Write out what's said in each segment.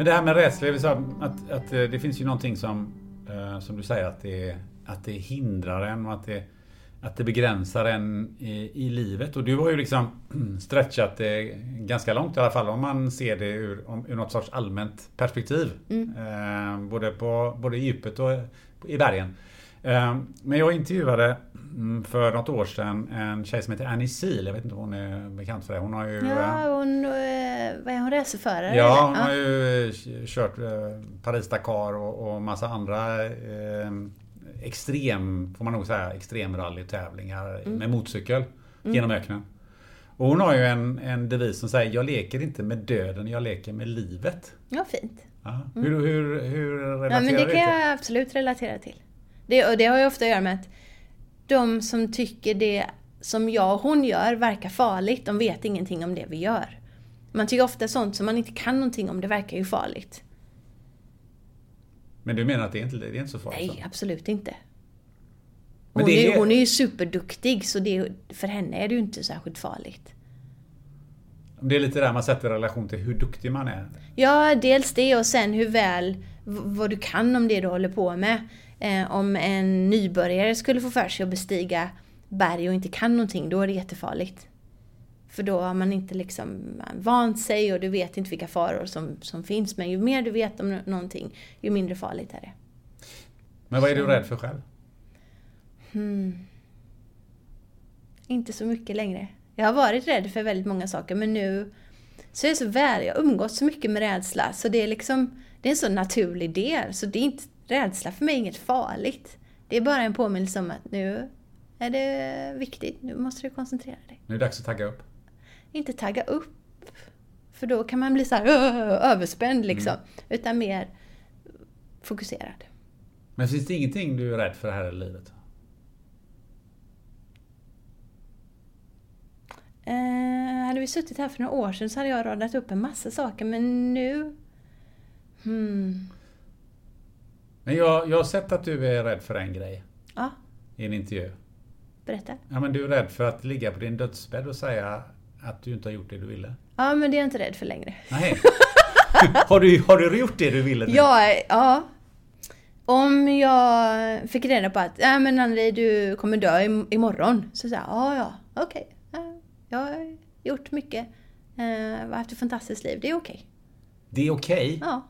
Men det här med rädsla, att, att eh, det finns ju någonting som, eh, som du säger att det, att det hindrar en och att det, att det begränsar en i, i livet. Och du har ju liksom stretchat det ganska långt i alla fall om man ser det ur, om, ur något sorts allmänt perspektiv. Eh, både, på, både i djupet och i bergen. Men jag intervjuade mm, för något år sedan en tjej som heter Annie Seal. Jag vet inte om hon är bekant för det. Hon har ju... eh, Ja, hon, eh, vad är hon, racerförare? Ja, hon eller? har ju eh, kört eh, Paris-Dakar och, och massa andra eh, extrem, får man nog säga, extremrallytävlingar med motorcykel genom öknen. Och hon har ju en, en devis som säger Jag leker inte med döden, jag leker med livet. Ja, fint. Ja. Hur, hur, hur relaterar Ja, men det du kan jag absolut relatera till. Det, och det har ju ofta att göra med att de som tycker det som jag och hon gör verkar farligt, de vet ingenting om det vi gör. Man tycker ofta sånt som man inte kan någonting om, det verkar ju farligt. Men du menar att det är inte, det är inte så farligt? Nej, absolut inte. Hon, är, är- hon är ju superduktig, så det, för henne är det ju inte särskilt farligt. Det är lite där man sätter i relation till hur duktig man är. Ja, dels det och sen hur väl, vad du kan om det du håller på med. Eh, om en nybörjare skulle få för sig att bestiga berg och inte kan någonting, då är det jättefarligt. För då har man inte liksom vant sig och du vet inte vilka faror som, som finns. Men ju mer du vet om nå- någonting, ju mindre farligt är det. Men vad är du rädd för själv? Inte så mycket längre. Jag har varit rädd för väldigt många saker men nu så är jag så väl, jag har umgått så mycket med rädsla så det är liksom, det är en så naturlig del så det är inte, rädsla för mig är inget farligt. Det är bara en påminnelse om att nu är det viktigt, nu måste du koncentrera dig. Nu är det dags att tagga upp. Inte tagga upp, för då kan man bli så här överspänd liksom, utan mer fokuserad. Men finns det ingenting du är rädd för här i livet? Eh, hade vi suttit här för några år sedan så hade jag radat upp en massa saker men nu... Hmm. Men jag, jag har sett att du är rädd för en grej Ja, i en intervju. berätta. Ja, men du är rädd för att ligga på din dödsbädd och säga att du inte har gjort det du ville. Ja, men det är jag inte rädd för längre. Nej. har, du, har du gjort det du ville nu? Ja, ja. Om jag fick reda på att ja, men Anneli, du kommer dö im- imorgon. Så sa jag, ja, ja, okej. Ja, jag har gjort mycket. Eh, haft ett fantastiskt liv. Det är okej. Det är okej. Ja.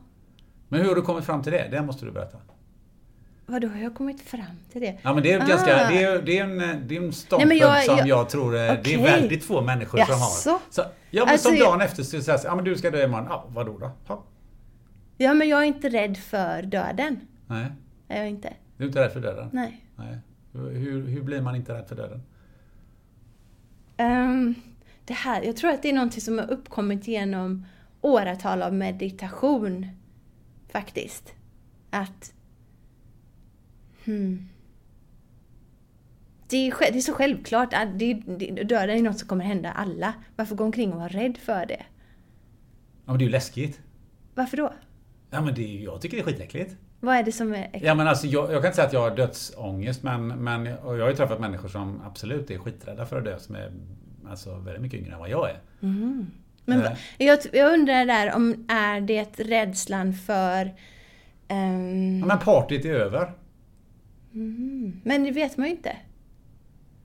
Men hur har du kommit fram till det? Det måste du berätta. Vadå, har jag kommit fram till det? Ja men det är, Ah. ganska, det är, det är en, det är en ståndpunkt jag- som jag- jag tror eh, det är väldigt få människor som Jaså? har. Så, ja men Alltså, som jag- dagen efter skulle säga så, ja men du ska dö imorgon. Ja, vadå då? Ja. Ja, men jag är inte rädd för döden. Nej, Är jag inte. du är inte rädd för döden? Nej. Nej. Hur, hur blir man inte rädd för döden? Ehm, det här, jag tror att det är någonting som har uppkommit genom åratal av meditation. Faktiskt. att... Hmm. Det är, det är så självklart att det, det, döden är något som kommer hända alla. Varför gå omkring och vara rädd för det? Ja men det är ju läskigt. Varför då? Ja men det är, jag tycker det är skitäckligt. Vad är det som är äckligt? Ja men alltså jag, jag kan inte säga att jag har dödsångest men, men och jag har ju träffat människor som absolut är skiträdda för att dö som är alltså väldigt mycket yngre än vad jag är. Men Eh. jag, jag undrar där om är det rädslan för... ehm, Ja, men partyt är över. men det vet man ju inte.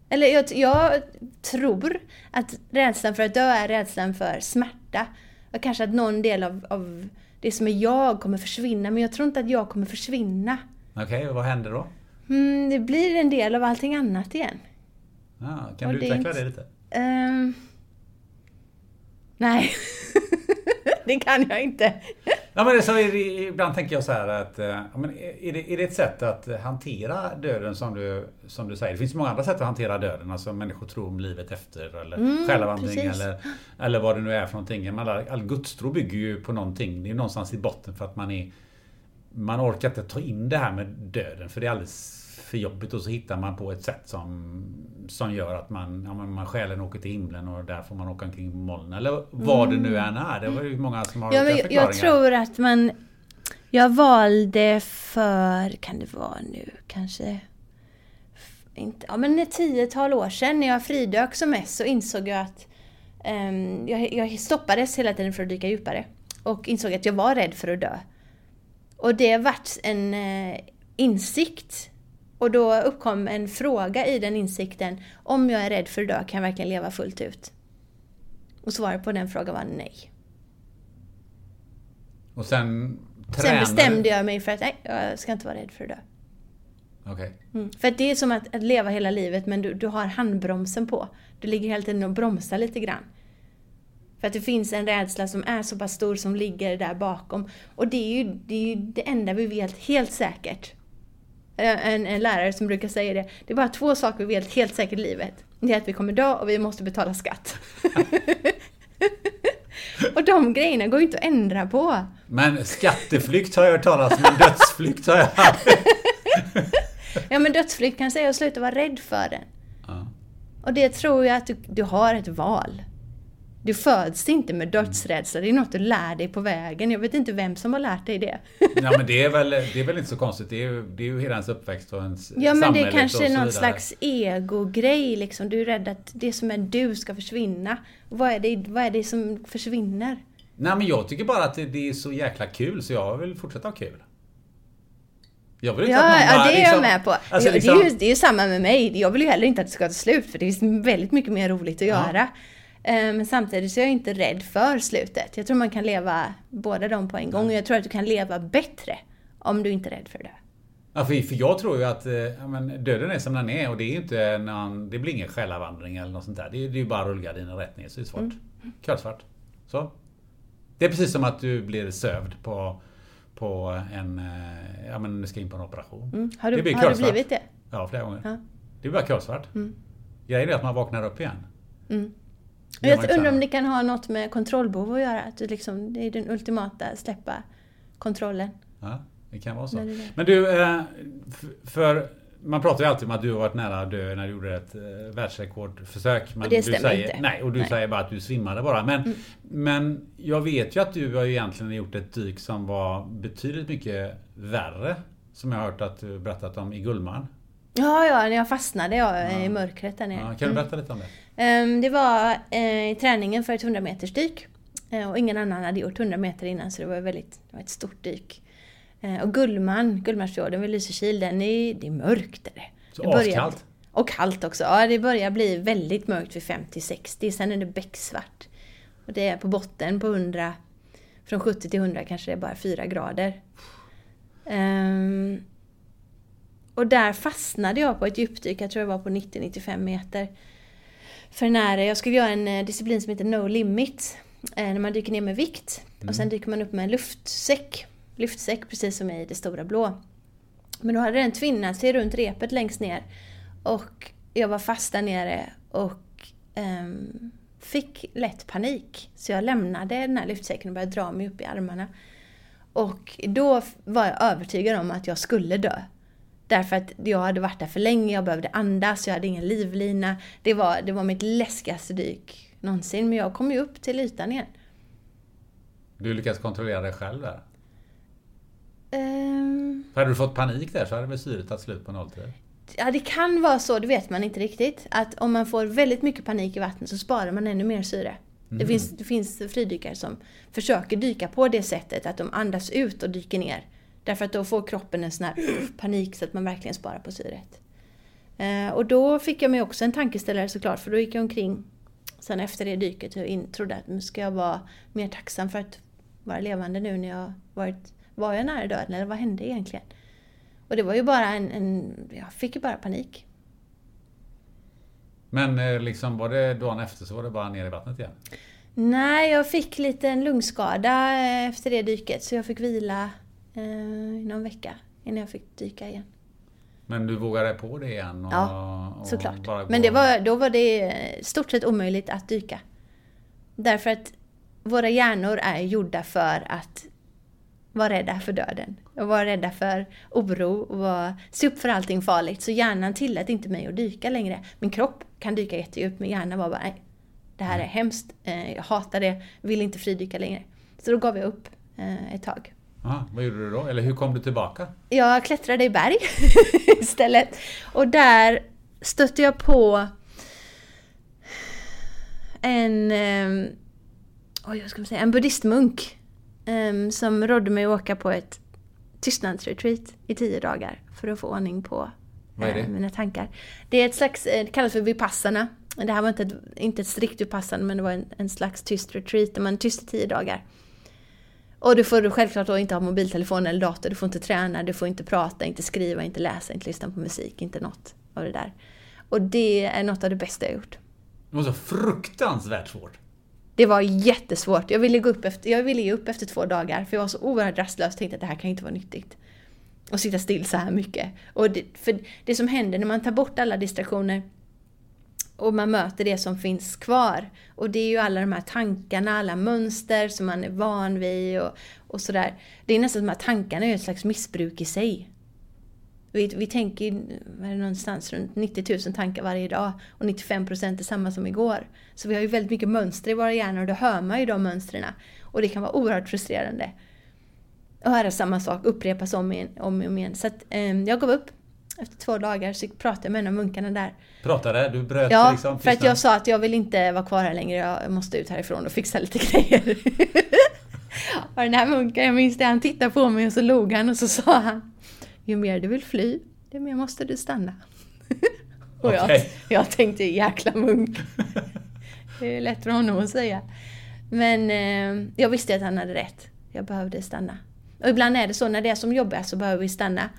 Eller jag, jag tror att rädslan för att dö är rädslan för smärta. Och kanske att någon del av, av det som är jag kommer försvinna. Men jag tror inte att jag kommer försvinna. Okej, och vad händer då? Mm, det blir en del av allting annat igen. Ja, kan Och du det utveckla inte- det lite? Ehm, nej, det kan jag inte. Ja, men så det, ibland tänker jag så här att eh, ja, men är, det, är det ett sätt att hantera döden som du, som du säger? Det finns många andra sätt att hantera döden. Alltså människor tror om livet efter eller Mm, själavandring eller, eller vad det nu är för någonting. Men All, all gudstro bygger ju på någonting. Det är någonstans i botten för att man är man orkar inte ta in det här med döden för det är alldeles för jobbigt och så hittar man på ett sätt som, som gör att man, ja, man själen åker till himlen och där får man åka omkring på moln. Eller vad det nu än är. Det var ju många som har Mm. Ja, men jag, tror att man... Jag valde för, kan det vara nu, kanske... Inte, ja, men ett tiotal år sedan när jag fridök som mest så insåg jag att ehm, jag, jag stoppades hela tiden för att dyka djupare. Och insåg att jag var rädd för att dö. Och det vart en eh, insikt. Och då uppkom en fråga i den insikten. Om jag är rädd för att dö, kan jag verkligen leva fullt ut? Och svaret på den frågan var nej. Och sen Sen tränar bestämde jag mig för att nej, jag ska inte vara rädd för att dö. Okej. Mm. För att det är som att, att leva hela livet men du, du har handbromsen på. Du ligger hela tiden och bromsar lite grann. För att det finns en rädsla som är så pass stor som ligger där bakom. Och det är ju det, är ju det enda vi vet helt säkert. Eh, En, en lärare som brukar säga det. Det är bara två saker vi vet helt säkert i livet. Det är att vi kommer dö och vi måste betala skatt. och de grejerna går ju inte att ändra på. Men skatteflykt har jag hört talas om, men dödsflykt har jag aldrig. Ja men dödsflykt kan säga att sluta vara rädd för den. Ja. Och det tror jag att du, du har ett val. Du föds inte med dödsrädsla, det är något du lär dig på vägen. Jag vet inte vem som har lärt dig det. ja men det är, väl, det är väl inte så konstigt. Det är ju, det är ju hela ens uppväxt och ens Ja men det samhället kanske är någon slags ego-grej liksom. Du är rädd att det som är du ska försvinna. Vad är det, vad är det som försvinner? Nej men jag tycker bara att det, det är så jäkla kul så jag vill fortsätta ha kul. Jag vill inte att Ja, någon ja bara det är liksom- jag med på. Alltså, Ja, liksom, det, är ju, det är ju samma med mig. Jag vill ju heller inte att det ska ta slut för det finns väldigt mycket mer roligt att Ja. göra. Eh, Men samtidigt så är jag inte rädd för slutet. Jag tror man kan leva båda dem på en gång och jag tror att du kan leva bättre om du inte är rädd för det. Ja, för, för jag tror ju att eh, ja, men döden är som den är och det är inte någon, Det blir ingen själavandring eller något sånt där. Det är, det är ju bara rullgardinen rätt ner så det är svart. Mm. Kölsvart. Så. Det är precis som att du blir sövd på, på en... eh, Ja men du ska in på en operation. Mm. Har, Det du, blir har du kolsvart. blivit det? Ja, flera gånger. Ja. Mm. Det blir bara kolsvart. Grejen är att man vaknar upp igen. Det Jag undrar om det kan ha något med kontrollbehov att göra. Att du liksom, det är den ultimata släppa kontrollen. Ja, det kan vara så. Men du, eh, för man pratar ju alltid om att du har varit nära att dö när du gjorde ett eh, världsrekordförsök. Men Och det du stämmer säger, inte. Nej, och du Nej. säger bara att du svimmade bara. Men, Mm. men jag vet ju att du har ju egentligen gjort ett dyk som var betydligt mycket värre. Som jag har hört att du berättat om i Gullmarn. Ja, ja, när jag fastnade jag, i mörkret där nere. Ja, kan du berätta lite om det? Ehm, Det var eh, i träningen för ett 100 meters dyk. Eh, Och ingen annan hade gjort 100 meter innan så det var väldigt, det var ett stort dyk. Eh, Och Gullmarn, Gullmarsfjorden vid Lysekil, den är, det är mörkt. Är det. Så det börjar- askallt? Och kallt också. Ja, det börjar bli väldigt mörkt vid 50-60. Sen är det becksvart. Och det är på botten på 100, från 70 till 100 kanske det är bara 4 grader. Ehm, och där fastnade jag på ett djupdyk, jag tror det var på 90-95 meter. För nära, jag skulle göra en eh, disciplin som heter No Limit. Eh, när man dyker ner med vikt. Och sen dyker man upp med en luftsäck. Luftsäck precis som i det stora blå. Men då hade den tvinnat sig runt repet längst ner. Och jag var fast där nere och ehm, fick lätt panik. Så jag lämnade den här lyftsäcken och började dra mig upp i armarna. Och då var jag övertygad om att jag skulle dö. Därför att jag hade varit där för länge, jag behövde andas, jag hade ingen livlina. Det var, det var mitt läskigaste dyk någonsin. Men jag kom ju upp till ytan igen. Du lyckades kontrollera dig själv där? Um, för hade du fått panik där så hade väl syret tagit slut på nolltid? Ja, det kan vara så, det vet man inte riktigt. Att om man får väldigt mycket panik i vattnet så sparar man ännu mer syre. Mm. Det, finns, det finns fridykare som försöker dyka på det sättet, att de andas ut och dyker ner. Därför att då får kroppen en sån här panik så att man verkligen sparar på syret. Eh, och då fick jag mig också en tankeställare såklart, för då gick jag omkring sen efter det dyket och trodde att nu ska jag vara mer tacksam för att vara levande nu när jag varit... Var jag nära döden eller vad hände egentligen? Och det var ju bara en... en jag fick ju bara panik. Men eh, liksom var det dagen efter så var det bara ner i vattnet igen? Nej, jag fick lite en lungskada eh, efter det dyket så jag fick vila i någon vecka innan jag fick dyka igen. Men du vågade på det igen? Och, ja, och såklart. Men det var, då var det stort sett omöjligt att dyka. Därför att våra hjärnor är gjorda för att vara rädda för döden. Och vara rädda för oro och vara, se upp för allting farligt. Så hjärnan tillät inte mig att dyka längre. Min kropp kan dyka jättedjupt men hjärnan var bara nej. Det här är mm. hemskt, eh, jag hatar det, vill inte fridyka längre. Så då gav jag upp eh, ett tag. Ah, vad gjorde du då? Eller hur kom du tillbaka? Jag klättrade i berg istället. Och där stötte jag på en, um, oj, vad ska man säga, en buddhistmunk um, som rådde mig att åka på ett tystnadsretreat i tio dagar för att få ordning på uh, mina tankar. Det är ett slags, eh, det kallas för vipassana. Det här var inte ett, inte ett strikt vipassana men det var en, en slags tyst retreat där man tyst i tio dagar. Och du får självklart då inte ha mobiltelefon eller dator, du får inte träna, du får inte prata, inte skriva, inte läsa, inte lyssna på musik, inte något av det där. Och det är något av det bästa jag gjort. Det var så fruktansvärt svårt. Det var jättesvårt. Jag ville, gå upp efter, jag ville ge upp efter två dagar för jag var så oerhört rastlös och tänkte att det här kan inte vara nyttigt. Och sitta still så här mycket. Och det, för det som händer när man tar bort alla distraktioner och man möter det som finns kvar. Och det är ju alla de här tankarna, alla mönster som man är van vid och, och sådär. Det är nästan som att tankarna är ett slags missbruk i sig. Vi, vi tänker är det, någonstans runt 90 000 tankar varje dag och 95 procent är samma som igår. Så vi har ju väldigt mycket mönster i våra hjärnor och då hör man ju de mönstren. Och det kan vara oerhört frustrerande. att höra samma sak upprepas om, igen, om och om igen. Så att, eh, jag gav upp efter två dagar så pratade jag med en av munkarna där. Pratade? Du bröt ja, liksom? Ja, för att jag sa att jag vill inte vara kvar här längre. Jag måste ut härifrån och fixa lite grejer. och den här munken, jag minns det, han tittade på mig och så log han och så sa han Ju mer du vill fly, ju mer måste du stanna. och okay. jag, jag tänkte jäkla munk. det är lätt för honom att säga. Men eh, jag visste att han hade rätt. Jag behövde stanna. Och ibland är det så, när det är som jobbigast så behöver vi stanna.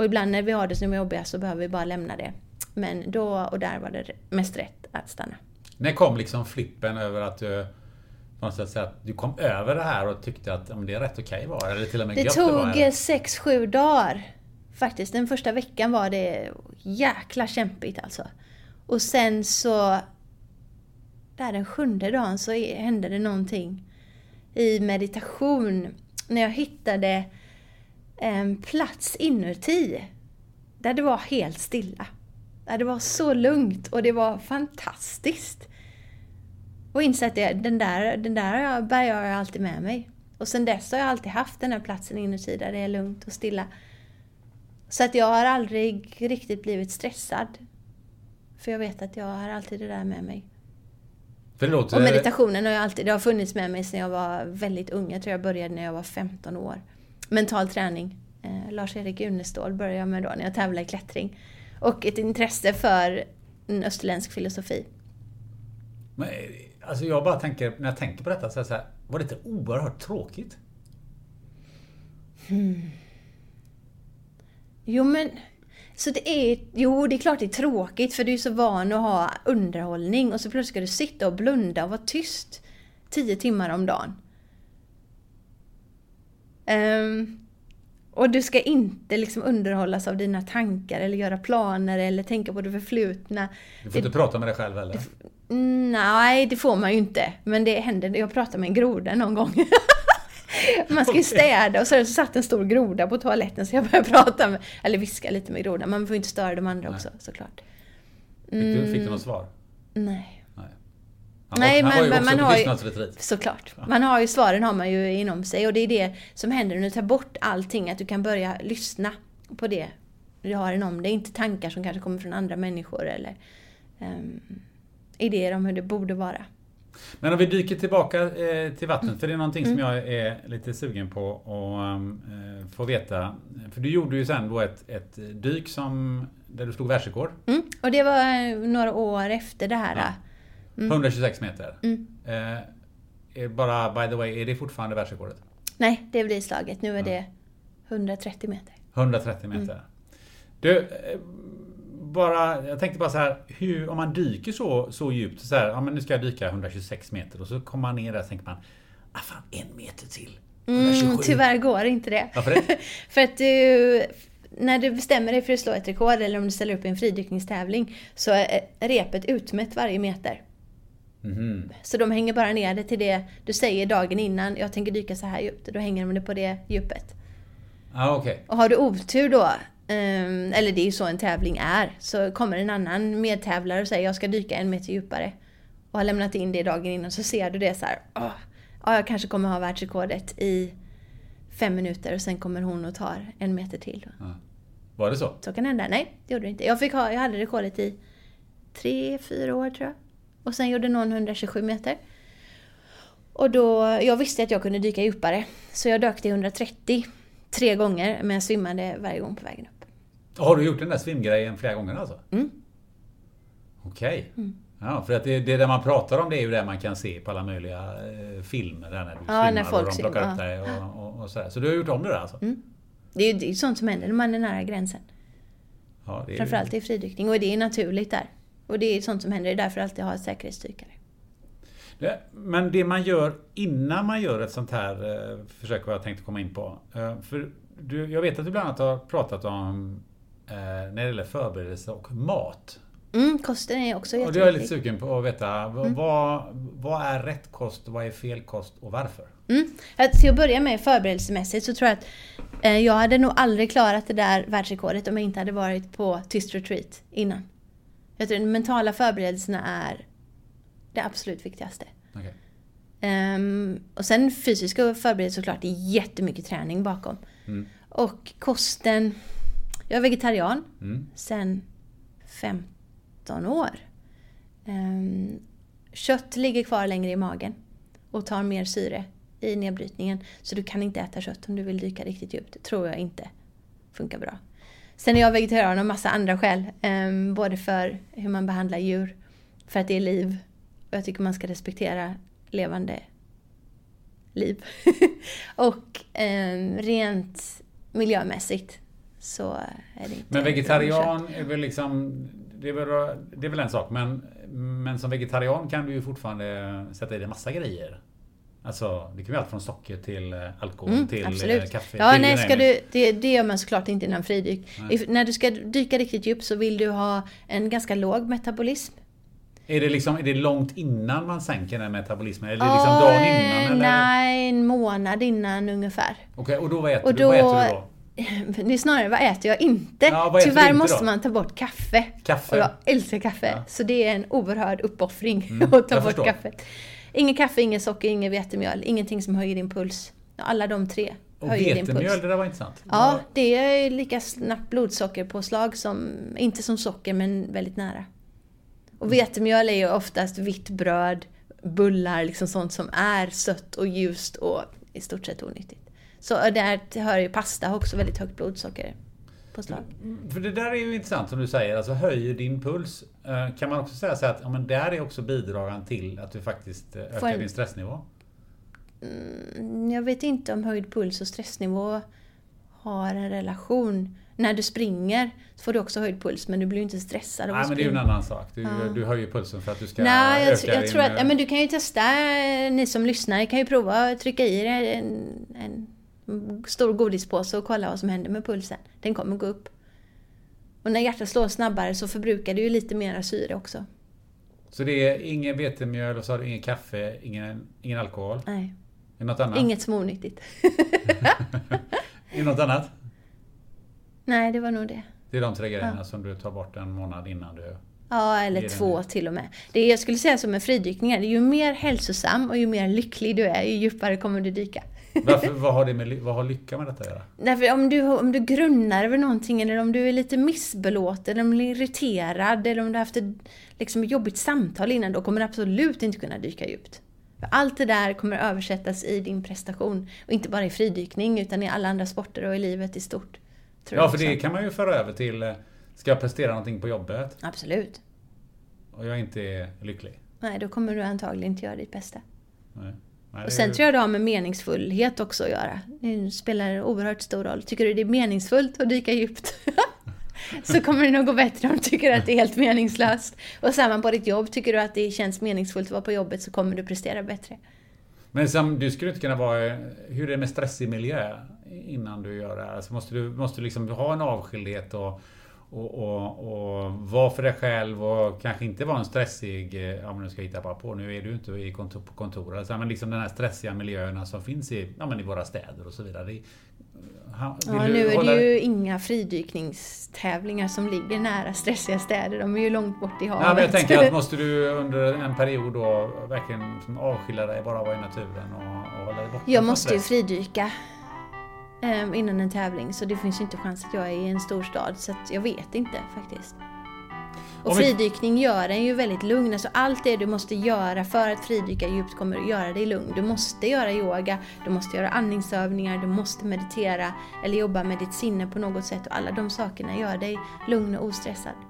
Och ibland när vi har det som är jobbigt så behöver vi bara lämna det. Men då och där var det mest rätt att stanna. När kom liksom flippen över att du på något sätt att du kom över det här och tyckte att det är rätt okej okay var Eller till och med det tog 6-7 dagar. Faktiskt, den första veckan var det jäkla kämpigt alltså. Och sen så... Där den sjunde dagen så hände det någonting i meditation. När jag hittade en plats inuti där det var helt stilla. Där det var så lugnt och det var fantastiskt. Och insett att den där, den där bär jag alltid med mig. Och sen dess har jag alltid haft den här platsen inuti där det är lugnt och stilla. Så att jag har aldrig riktigt blivit stressad. För jag vet att jag har alltid det där med mig. Förlåt, och meditationen har jag alltid, det har funnits med mig sedan jag var väldigt ung. Jag tror jag började när jag var 15 år mental träning. Eh, Lars-Erik Unestål började jag med då när jag tävlade i klättring. Och ett intresse för en österländsk filosofi. Men, alltså jag bara tänker, när jag tänker på detta, så, så här, var det inte oerhört tråkigt? Hmm. Jo men, så det är, jo det är klart det är tråkigt för du är så van att ha underhållning och så plötsligt ska du sitta och blunda och vara tyst tio timmar om dagen. Um, och du ska inte liksom underhållas av dina tankar eller göra planer eller tänka på det förflutna. Du får inte prata med dig själv heller? Det, nej, det får man ju inte. Men det händer. Jag pratade med en groda någon gång. Man ska ju städa och så, så satt en stor groda på toaletten så jag började prata med, eller viska lite med grodan. Man får ju inte störa de andra också såklart. Fick, du, fick du något svar? Nej. Nej. Han, Nej, var, men- men man har ju-. Såklart. Man har ju svaren har man ju inom sig och det är det som händer när du tar bort allting. Att du kan börja lyssna på det du har inom dig. Inte tankar som kanske kommer från andra människor eller um, idéer om hur det borde vara. Men om vi dyker tillbaka eh, till vattnet, för det är någonting Mm. som jag är lite sugen på att eh, få veta. För du gjorde ju sen då ett, ett dyk som, där du slog världsrekord. Mm. Och det var eh, några år efter det här. Ja. 126 meter. Mm. Eh, bara by the way, är det fortfarande världsrekordet? Nej, det blir slaget. Nu är det 130 meter. 130 Mm. meter. Du, eh, bara, jag tänkte bara så här, hur, om man dyker så, så djupt, så här, ja men nu ska jag dyka 126 meter och så kommer man ner där och tänker man, ah fan en meter till. 127. Mm, tyvärr går inte det. Varför det? för att du, när du bestämmer dig för att slå ett rekord eller om du ställer upp i en fridykningstävling så är repet utmätt varje meter. Mhm. Så de hänger bara ner det till det du säger dagen innan. Jag tänker dyka så här djupt. Då hänger de det på det djupet. Ja, okej. Och har du otur då, ehm, eller det är ju så en tävling är, så kommer en annan medtävlare och säger jag ska dyka en meter djupare. Och har lämnat in det dagen innan så ser du det så här. "Åh, ja, jag kanske kommer ha världsrekordet i fem minuter och sen kommer hon och tar en meter till. Ja. Var det så? Så kan hända. Nej, det gjorde det inte. Jag, fick ha, jag hade rekordet i tre, fyra år tror jag. Och sen gjorde någon 127 meter. Och då, jag visste att jag kunde dyka djupare. Så jag dök till 130 tre gånger, men jag svimmade varje gång på vägen upp. Har du gjort den där svimgrejen flera gånger alltså? Mm. Okej. Ja, för att det, det där man pratar om det är ju det man kan se på alla möjliga eh, filmer. Där när du Ja, när folk och de plockar simmar, upp dig ja. Mm. och, och, och sådär. Så du har gjort om det där alltså? Det är ju det är ju sånt som händer när man är nära gränsen. Ja, det är ju- Framförallt i fridykning. Och det är naturligt där. Och det är sånt som händer. Det är därför jag alltid har säkerhetsdykare. Men det man gör innan man gör ett sånt här eh, försök, vad jag tänkte komma in på. Eh, för du, jag vet att du bland annat har pratat om eh, när det gäller förberedelse och mat. Mm, kosten är också Och det är jag lite jätteviktig. sugen på att veta. Mm. Vad, vad är rätt kost, vad är fel kost och varför? Mm. Att Till att börja med förberedelsemässigt så tror jag att eh, jag hade nog aldrig klarat det där världsrekordet om jag inte hade varit på tyst retreat innan. Jag tror att de mentala förberedelserna är det absolut viktigaste. Okej. Ehm, och sen fysiska förberedelser såklart, det är jättemycket träning bakom. Mm. Och kosten, jag är vegetarian Mm. sen 15 år. Ehm, kött ligger kvar längre i magen och tar mer syre i nedbrytningen. Så du kan inte äta kött om du vill dyka riktigt djupt. Det tror jag inte funkar bra. Sen är jag vegetarian av massa andra skäl. ehm, både för hur man behandlar djur, för att det är liv. Och jag tycker man ska respektera levande liv. och ehm, rent miljömässigt så är det inte Men vegetarian är väl liksom... Det är väl, det är väl en sak, men, men som vegetarian kan du ju fortfarande sätta i dig massa grejer. Alltså, det kan vara allt från socker till eh, alkohol Mm, till eh, absolut. kaffe. Ja, till nej, ska du, det, det gör man såklart inte innan fridyk. If, när du ska dyka riktigt djupt så vill du ha en ganska låg metabolism. Är det, liksom, är det långt innan man sänker den metabolismen? Eller är det liksom dagen innan? Eller? Nej, en månad innan ungefär. Okej, och då vad äter, Och du? Vad då- äter du då? Det är snarare, vad äter jag inte? Ja, Tyvärr inte måste då? man ta bort kaffe. Kaffe? Och jag älskar kaffe. Ja. Så det är en oerhörd uppoffring Mm, att ta bort förstår. kaffet. Inget kaffe, inget socker, inget vetemjöl. Ingenting som höjer din puls. Alla de tre Och höjer din puls. vetemjöl, det där var intressant. Ja, det är lika snabbt blodsockerpåslag som, inte som socker men väldigt nära. Och vetemjöl är ju oftast vitt bröd, bullar, liksom sånt som är sött och ljust och i stort sett onyttigt. Så där hör ju pasta också väldigt högt blodsockerpåslag. För det där är ju intressant som du säger, alltså höjer din puls. Eh, Kan man också säga så att ja, men där är också bidragande till att du faktiskt eh, ökar en- din stressnivå? Mm, Jag vet inte om höjd puls och stressnivå har en relation. När du springer så får du också höjd puls men du blir inte stressad av Nej att men det är ju en springa. annan sak. Du, Ja. du höjer pulsen för att du ska Nej, jag, öka tr- jag din, tror att, eh, ja, men du kan ju testa, ni som lyssnar, kan ju prova att trycka i en, en stor godispåse och kolla vad som händer med pulsen. Den kommer gå upp. Och när hjärtat slår snabbare så förbrukar du ju lite mera syre också. Så det är ingen vetemjöl och så har du ingen kaffe, ingen, ingen alkohol. Nej. Är något annat? Inget som är onyttigt. Är det något annat? Nej, det var nog det. Det är de tre grejerna som du tar bort en månad innan du... Ja, Det eller är det två nu. till och med. Det jag skulle säga som med fridykningar, ju mer hälsosam och ju mer lycklig du är, ju djupare kommer du dyka. Varför, vad, har det med, vad har lycka med detta att göra? Därför om du, om du grunnar över någonting eller om du är lite missbelåten, eller om du är irriterad eller om du har haft ett liksom, jobbigt samtal innan, då kommer du absolut inte kunna dyka djupt. För allt det där kommer översättas i din prestation. Och inte bara i fridykning, utan i alla andra sporter och i livet i stort. Ja, för det kan man ju föra över till... eh, Ska jag prestera någonting på jobbet Absolut. och jag inte är lycklig? Nej, då kommer du antagligen inte göra ditt bästa. Nej. Nej, Och sen ju- tror jag det har med meningsfullhet också att göra. Det spelar oerhört stor roll. Tycker du det är meningsfullt att dyka djupt? så kommer det nog gå bättre om du tycker att det är helt meningslöst. Och samma på ditt jobb. Tycker du att det känns meningsfullt att vara på jobbet så kommer du prestera bättre. Men som, du skulle inte kunna vara... Hur är det med stressig miljö innan du gör det här? Alltså måste du måste du liksom ha en avskildhet och, och, och, och vara för dig själv och kanske inte vara en stressig... eh, Ja men nu ska jag hitta på. Nu är du inte i kontor, på kontor. Alltså, men liksom den här stressiga miljöerna som finns i, ja, men i våra städer och så vidare. Det, ha- Ja, nu är hålla- det ju inga fridykningstävlingar som ligger nära stressiga städer. De är ju långt bort i havet. Ja, men jag tänker att måste du under en period då verkligen avskilja dig, bara vara i naturen och, och hålla dig borta Jag måste ju stress? fridyka eh, innan en tävling så det finns ju inte chans att jag är i en stor stad så jag vet inte faktiskt. Och fridykning gör en ju väldigt lugn. Alltså allt det du måste göra för att fridyka djupt kommer att göra dig lugn. Du måste göra yoga, du måste göra andningsövningar, du måste meditera eller jobba med ditt sinne på något sätt och alla de sakerna gör dig lugn och ostressad.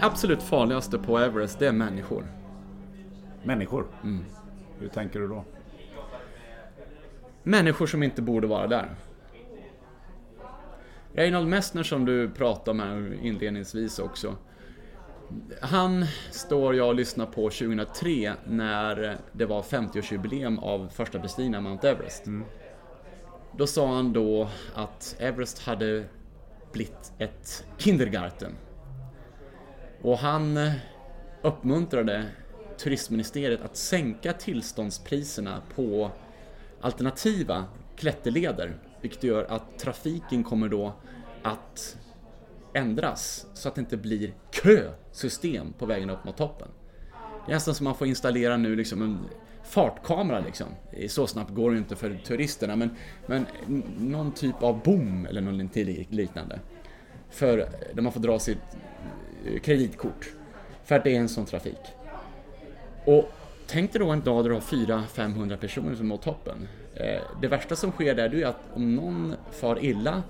Absolut farligaste på Everest, det är människor. Människor? Hur tänker du då? Människor som inte borde vara där. Reinhold Messner som du pratade här inledningsvis också. Han står jag och lyssnar på 2003 när det var 50-årsjubileum av första bestigningen av Mount Everest. Då sa han då att Everest hade blivit ett kindergarten. Och han eh, uppmuntrade turistministeriet att sänka tillståndspriserna på alternativa klätterleder. Vilket gör att trafiken kommer då att ändras så att det inte blir kösystem på vägen upp mot toppen. Det är nästan som man får installera nu liksom en fartkamera liksom. Så snabbt går det ju inte för turisterna men, men någon typ av bom eller någonting liknande. För där man får dra sitt Eh, kreditkort. För att det är en sån trafik. Och tänk dig då en dag där du har 400-500 personer som når toppen. Eh, det värsta som sker där är att om någon far illa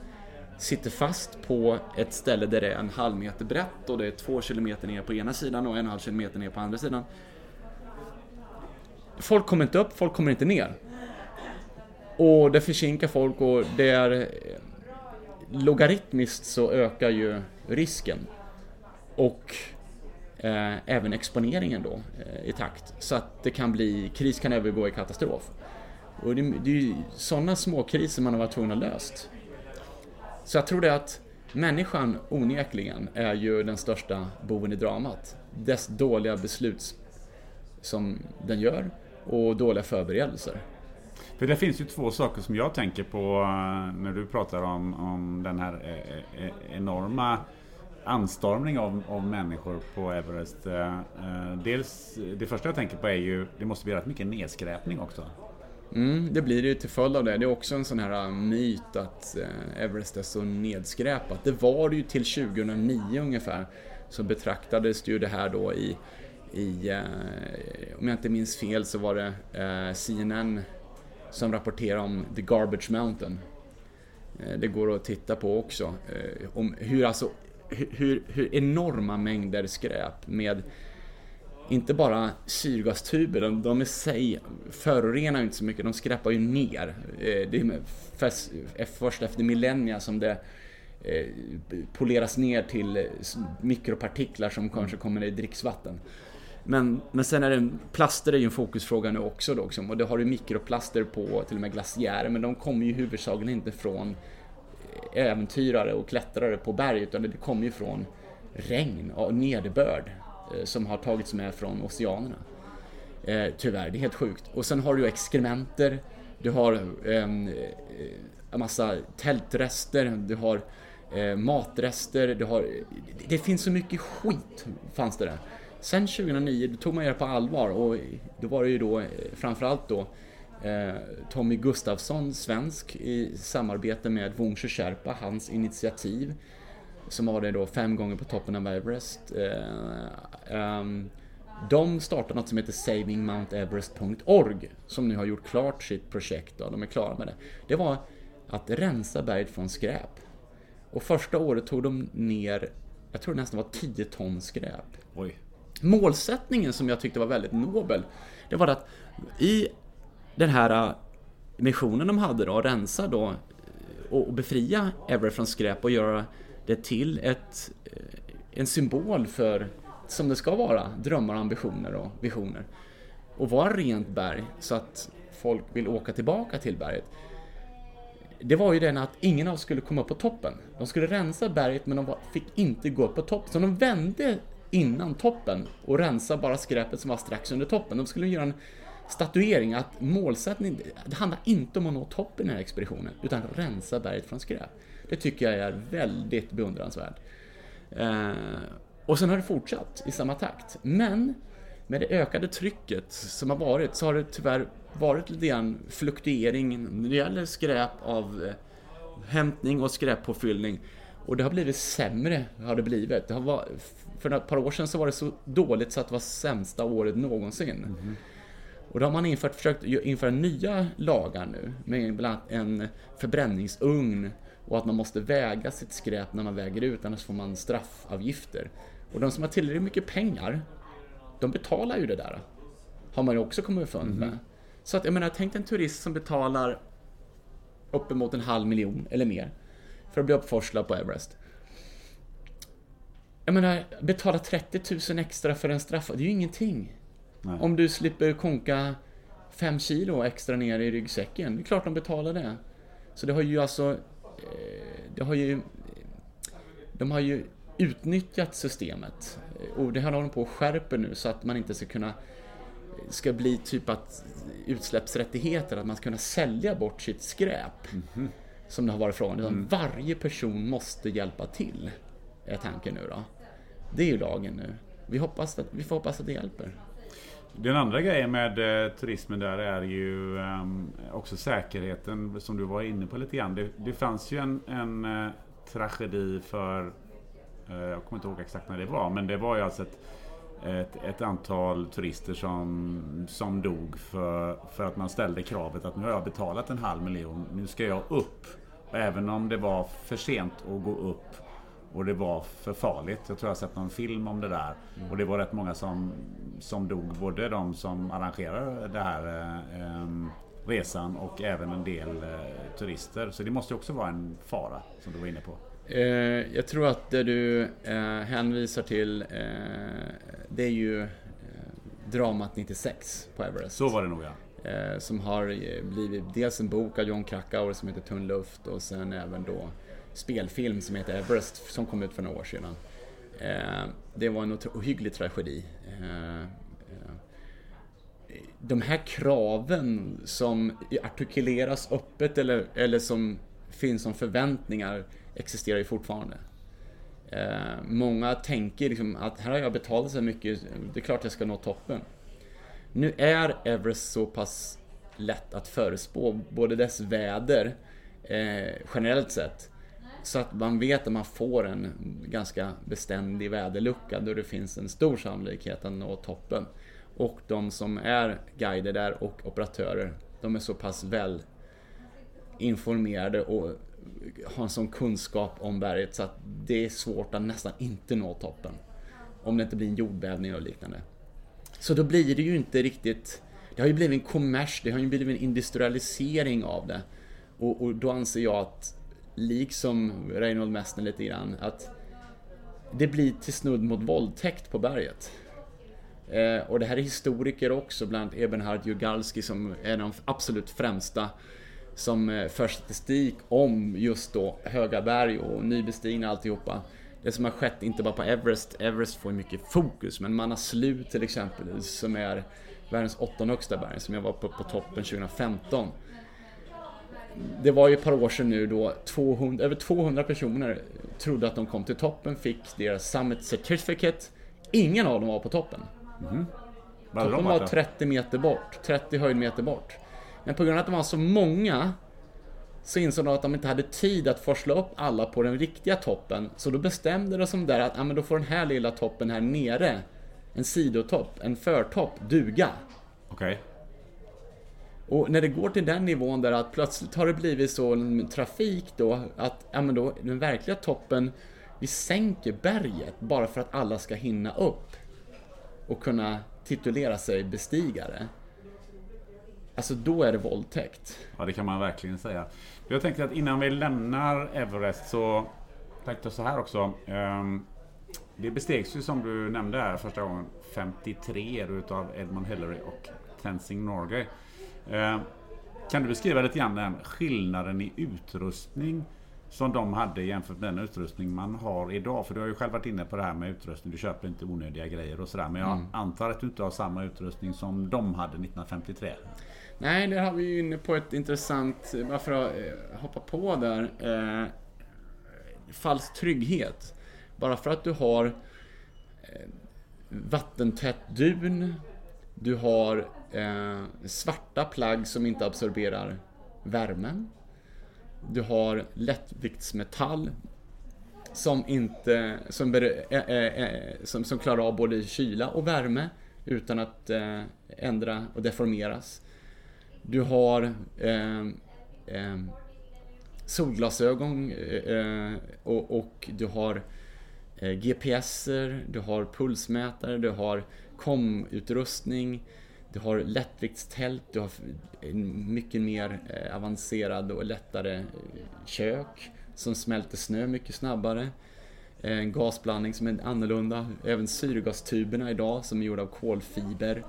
sitter fast på ett ställe där det är en halv meter brett och det är två kilometer ner på ena sidan och en halv kilometer ner på andra sidan. Folk kommer inte upp, folk kommer inte ner. Och det försinkar folk och det är eh, logaritmiskt så ökar ju risken. Och eh, även exponeringen då eh, i takt. Så att det kan bli, kris kan övergå i katastrof. Och det, det är ju sådana små kriser man har varit tvungen att löst. Så jag tror det att människan onekligen är ju den största boven i dramat. Dess dåliga beslut som den gör och dåliga förberedelser. För det finns ju två saker som jag tänker på eh, när du pratar om, om den här eh, eh, enorma anstormning av, av människor på Everest. Eh, eh, dels, det första jag tänker på är ju, det måste bli rätt mycket nedskräpning också. Mm, det blir det ju till följd av det. Det är också en sån här eh, myt att Everest är så nedskräpat. Det var det ju till 2009 ungefär. Så betraktades ju det här då i, i om jag inte minns fel så var det CNN som rapporterade om The Garbage Mountain. Det går att titta på också. Om hur, alltså, hur, hur enorma mängder skräp med inte bara syrgastuber, de, de i sig förorenar inte så mycket, de skräpar ju ner. Eh, det är först efter millennia som det poleras ner till mikropartiklar som kanske kommer i dricksvatten. Men, men sen är det, plaster är ju en fokusfråga nu också då, liksom, och det har du mikroplaster på till och med glaciärer, men de kommer ju huvudsakligen inte från äventyrare och klättrare på berg, utan det kommer ju från regn och nederbörd eh, som har tagits med från oceanerna. Eh, tyvärr, det är helt sjukt. Och sen har du ju exkrementer, du har ehm, eh, en massa tältrester, du har matrester, du har... Det finns så mycket skit, fanns det där. Sen 2009 då tog man det på allvar och då var det ju då framförallt då Tommy Gustafsson, svensk, i samarbete med Wungsche Sherpa, hans initiativ som var det då fem gånger på toppen av Everest. Eh, ehm, de startade något som heter savingmounteverest.org som nu har gjort klart sitt projekt och de är klara med det. Det var att rensa berget från skräp. Och första året tog de ner, jag tror det nästan var 10 ton skräp. Oj. Målsättningen som jag tyckte var väldigt nobel, det var att i den här äh, missionen de hade då, rensa då eh, och befria Everett från skräp och göra det till ett, eh, en symbol för, som det ska vara, drömmar, ambitioner och visioner. Och vara rent berg så att folk vill åka tillbaka till berget. Det var ju den att ingen av oss skulle komma upp på toppen. De skulle rensa berget men de fick inte gå upp på toppen. Så de vände innan toppen och rensa bara skräpet som var strax under toppen. De skulle göra en statuering att målsättningen, det handlar inte om att nå toppen i den här expeditionen, utan rensa berget från skräp. Det tycker jag är väldigt beundransvärt. Eh, och sen har det fortsatt i samma takt. Men med det ökade trycket som har varit så har det tyvärr varit lite grann fluktuering när det gäller skräp av eh, hämtning och skräppåfyllning. Och det har blivit sämre, har det blivit. Det har varit, för ett par år sedan så var det så dåligt så att det var sämsta året någonsin. Mm. Och då har man infört, försökt införa nya lagar nu med bland annat en förbränningsugn och att man måste väga sitt skräp när man väger ut, annars får man straffavgifter. Och de som har tillräckligt mycket pengar, de betalar ju det där. Har man ju också kommit underfund med. Mm. Så att jag menar, tänk en turist som betalar uppemot en halv miljon eller mer för att bli uppforslad på Everest. Jag menar, betala 30 000 extra för en straff, det är ju ingenting. Nej. Om du slipper konka 5 kilo extra ner i ryggsäcken, det är klart de betalar det. Så det har ju alltså, eh, det har ju, de har ju utnyttjat systemet. Och det håller de på att skärpa nu så att man inte ska kunna, ska bli typ att utsläppsrättigheter, att man ska kunna sälja bort sitt skräp. Mm -hmm. Som det har varit frågan. Mm. Varje person måste hjälpa till, är tanken nu då. Det är ju lagen nu. Vi, hoppas att, vi får hoppas att det hjälper. Den andra grejen med eh, turismen där är ju ehm, också säkerheten som du var inne på lite grann. Det, det fanns ju en, en eh, tragedi för, eh, jag kommer inte ihåg exakt när det var, men det var ju alltså ett, ett, ett, antal turister som, som dog för, för att man ställde kravet att nu har jag betalat en halv miljon, nu ska jag upp Och även om det var för sent att gå upp och det var för farligt. Jag tror jag har sett någon film om det där. Mm. Och det var rätt många som, som dog. Både de som arrangerade det här eh, resan och även en del eh, turister. Så det måste också vara en fara som du var inne på. Eh, jag tror att det du eh, hänvisar till eh, det är ju eh, dramat 96 på Everest. Så var det nog ja. Som har blivit dels en bok av John Krakauer som heter Tunn luft och sen även då spelfilm som heter Everest som kom ut för några år sedan. Eh, det var en ohygglig tragedi eh, eh, de här kraven som artikuleras öppet eller, eller som finns som förväntningar existerar ju fortfarande. Många tänker liksom att här har jag betalat så mycket, det är klart jag ska nå toppen. Nu är Everest så pass lätt att förespå, både dess väder eh, generellt sett, så att man vet att man får en ganska beständig väderlucka då det finns en stor sannolikhet att nå toppen. Och de som är guider där och operatörer, de är så pass väl informerade och har en sån kunskap om berget så att det är svårt att nästan inte nå toppen. Om det inte blir en jordbävning och liknande. Så då blir det ju inte riktigt... Det har ju blivit en kommers, det har ju blivit en industrialisering av det. Och, och då anser jag att, liksom Reinhold Messner lite grann, att det blir till snudd mot våldtäkt på berget. Eh, och det här är historiker också, bland annat Ebenhard Jugalski som är en av de absolut främsta som eh, för statistik om just då höga berg och nybestigna alltihopa. Det som har skett, inte bara på Everest, Everest får ju mycket fokus, men Manaslu till exempel, som är världens åttonde högsta berg, som jag var på, på toppen 2015. Det var ju ett par år sedan nu då 200, över 200 personer trodde att de kom till toppen, fick deras Summit Certificate. Ingen av dem var på toppen. Mm. Toppen var 30 meter bort, 30 höjdmeter bort. Men på grund av att de var så många så insåg de att de inte hade tid att forsla upp alla på den riktiga toppen. Så då bestämde de sig där att ja, men då får den här lilla toppen här nere, en sidotopp, en förtopp, duga. Okej. Okay. Och när det går till den nivån där att plötsligt har det blivit så trafik då att ja, men då, den verkliga toppen, vi sänker berget bara för att alla ska hinna upp och kunna titulera sig bestigare. Alltså då är det våldtäkt. Ja, det kan man verkligen säga. Jag tänkte att innan vi lämnar Everest så tänkte jag så här också. Ehm, det bestegs ju som du nämnde här första gången 53 utav Edmund Hillary och Tenzing Norgay. Ehm, kan du beskriva lite grann den skillnaden i utrustning som de hade jämfört med den utrustning man har idag. För du har ju själv varit inne på det här med utrustning. Du köper inte onödiga grejer och sådär. Men jag mm. antar att du inte har samma utrustning som de hade 1953? Nej, det har vi ju inne på ett intressant, bara för att eh, hoppa på där. Eh, falsk trygghet. Bara för att du har eh, vattentätt dun, du har eh, Eh, svarta plagg som inte absorberar värmen. Du har lättviktsmetall som, inte, som, eh, eh, som, som klarar av både kyla och värme utan att ändra och deformeras. Du har äh, solglasögon och, och, du har GPSer, du har pulsmätare, du har komutrustning du har lättviktstält, du har mycket mer eh, avancerad och lättare eh, kök som smälter snö mycket snabbare. Eh, en gasblandning som är annorlunda. Även syrgastuberna idag som är gjorda av kolfiber.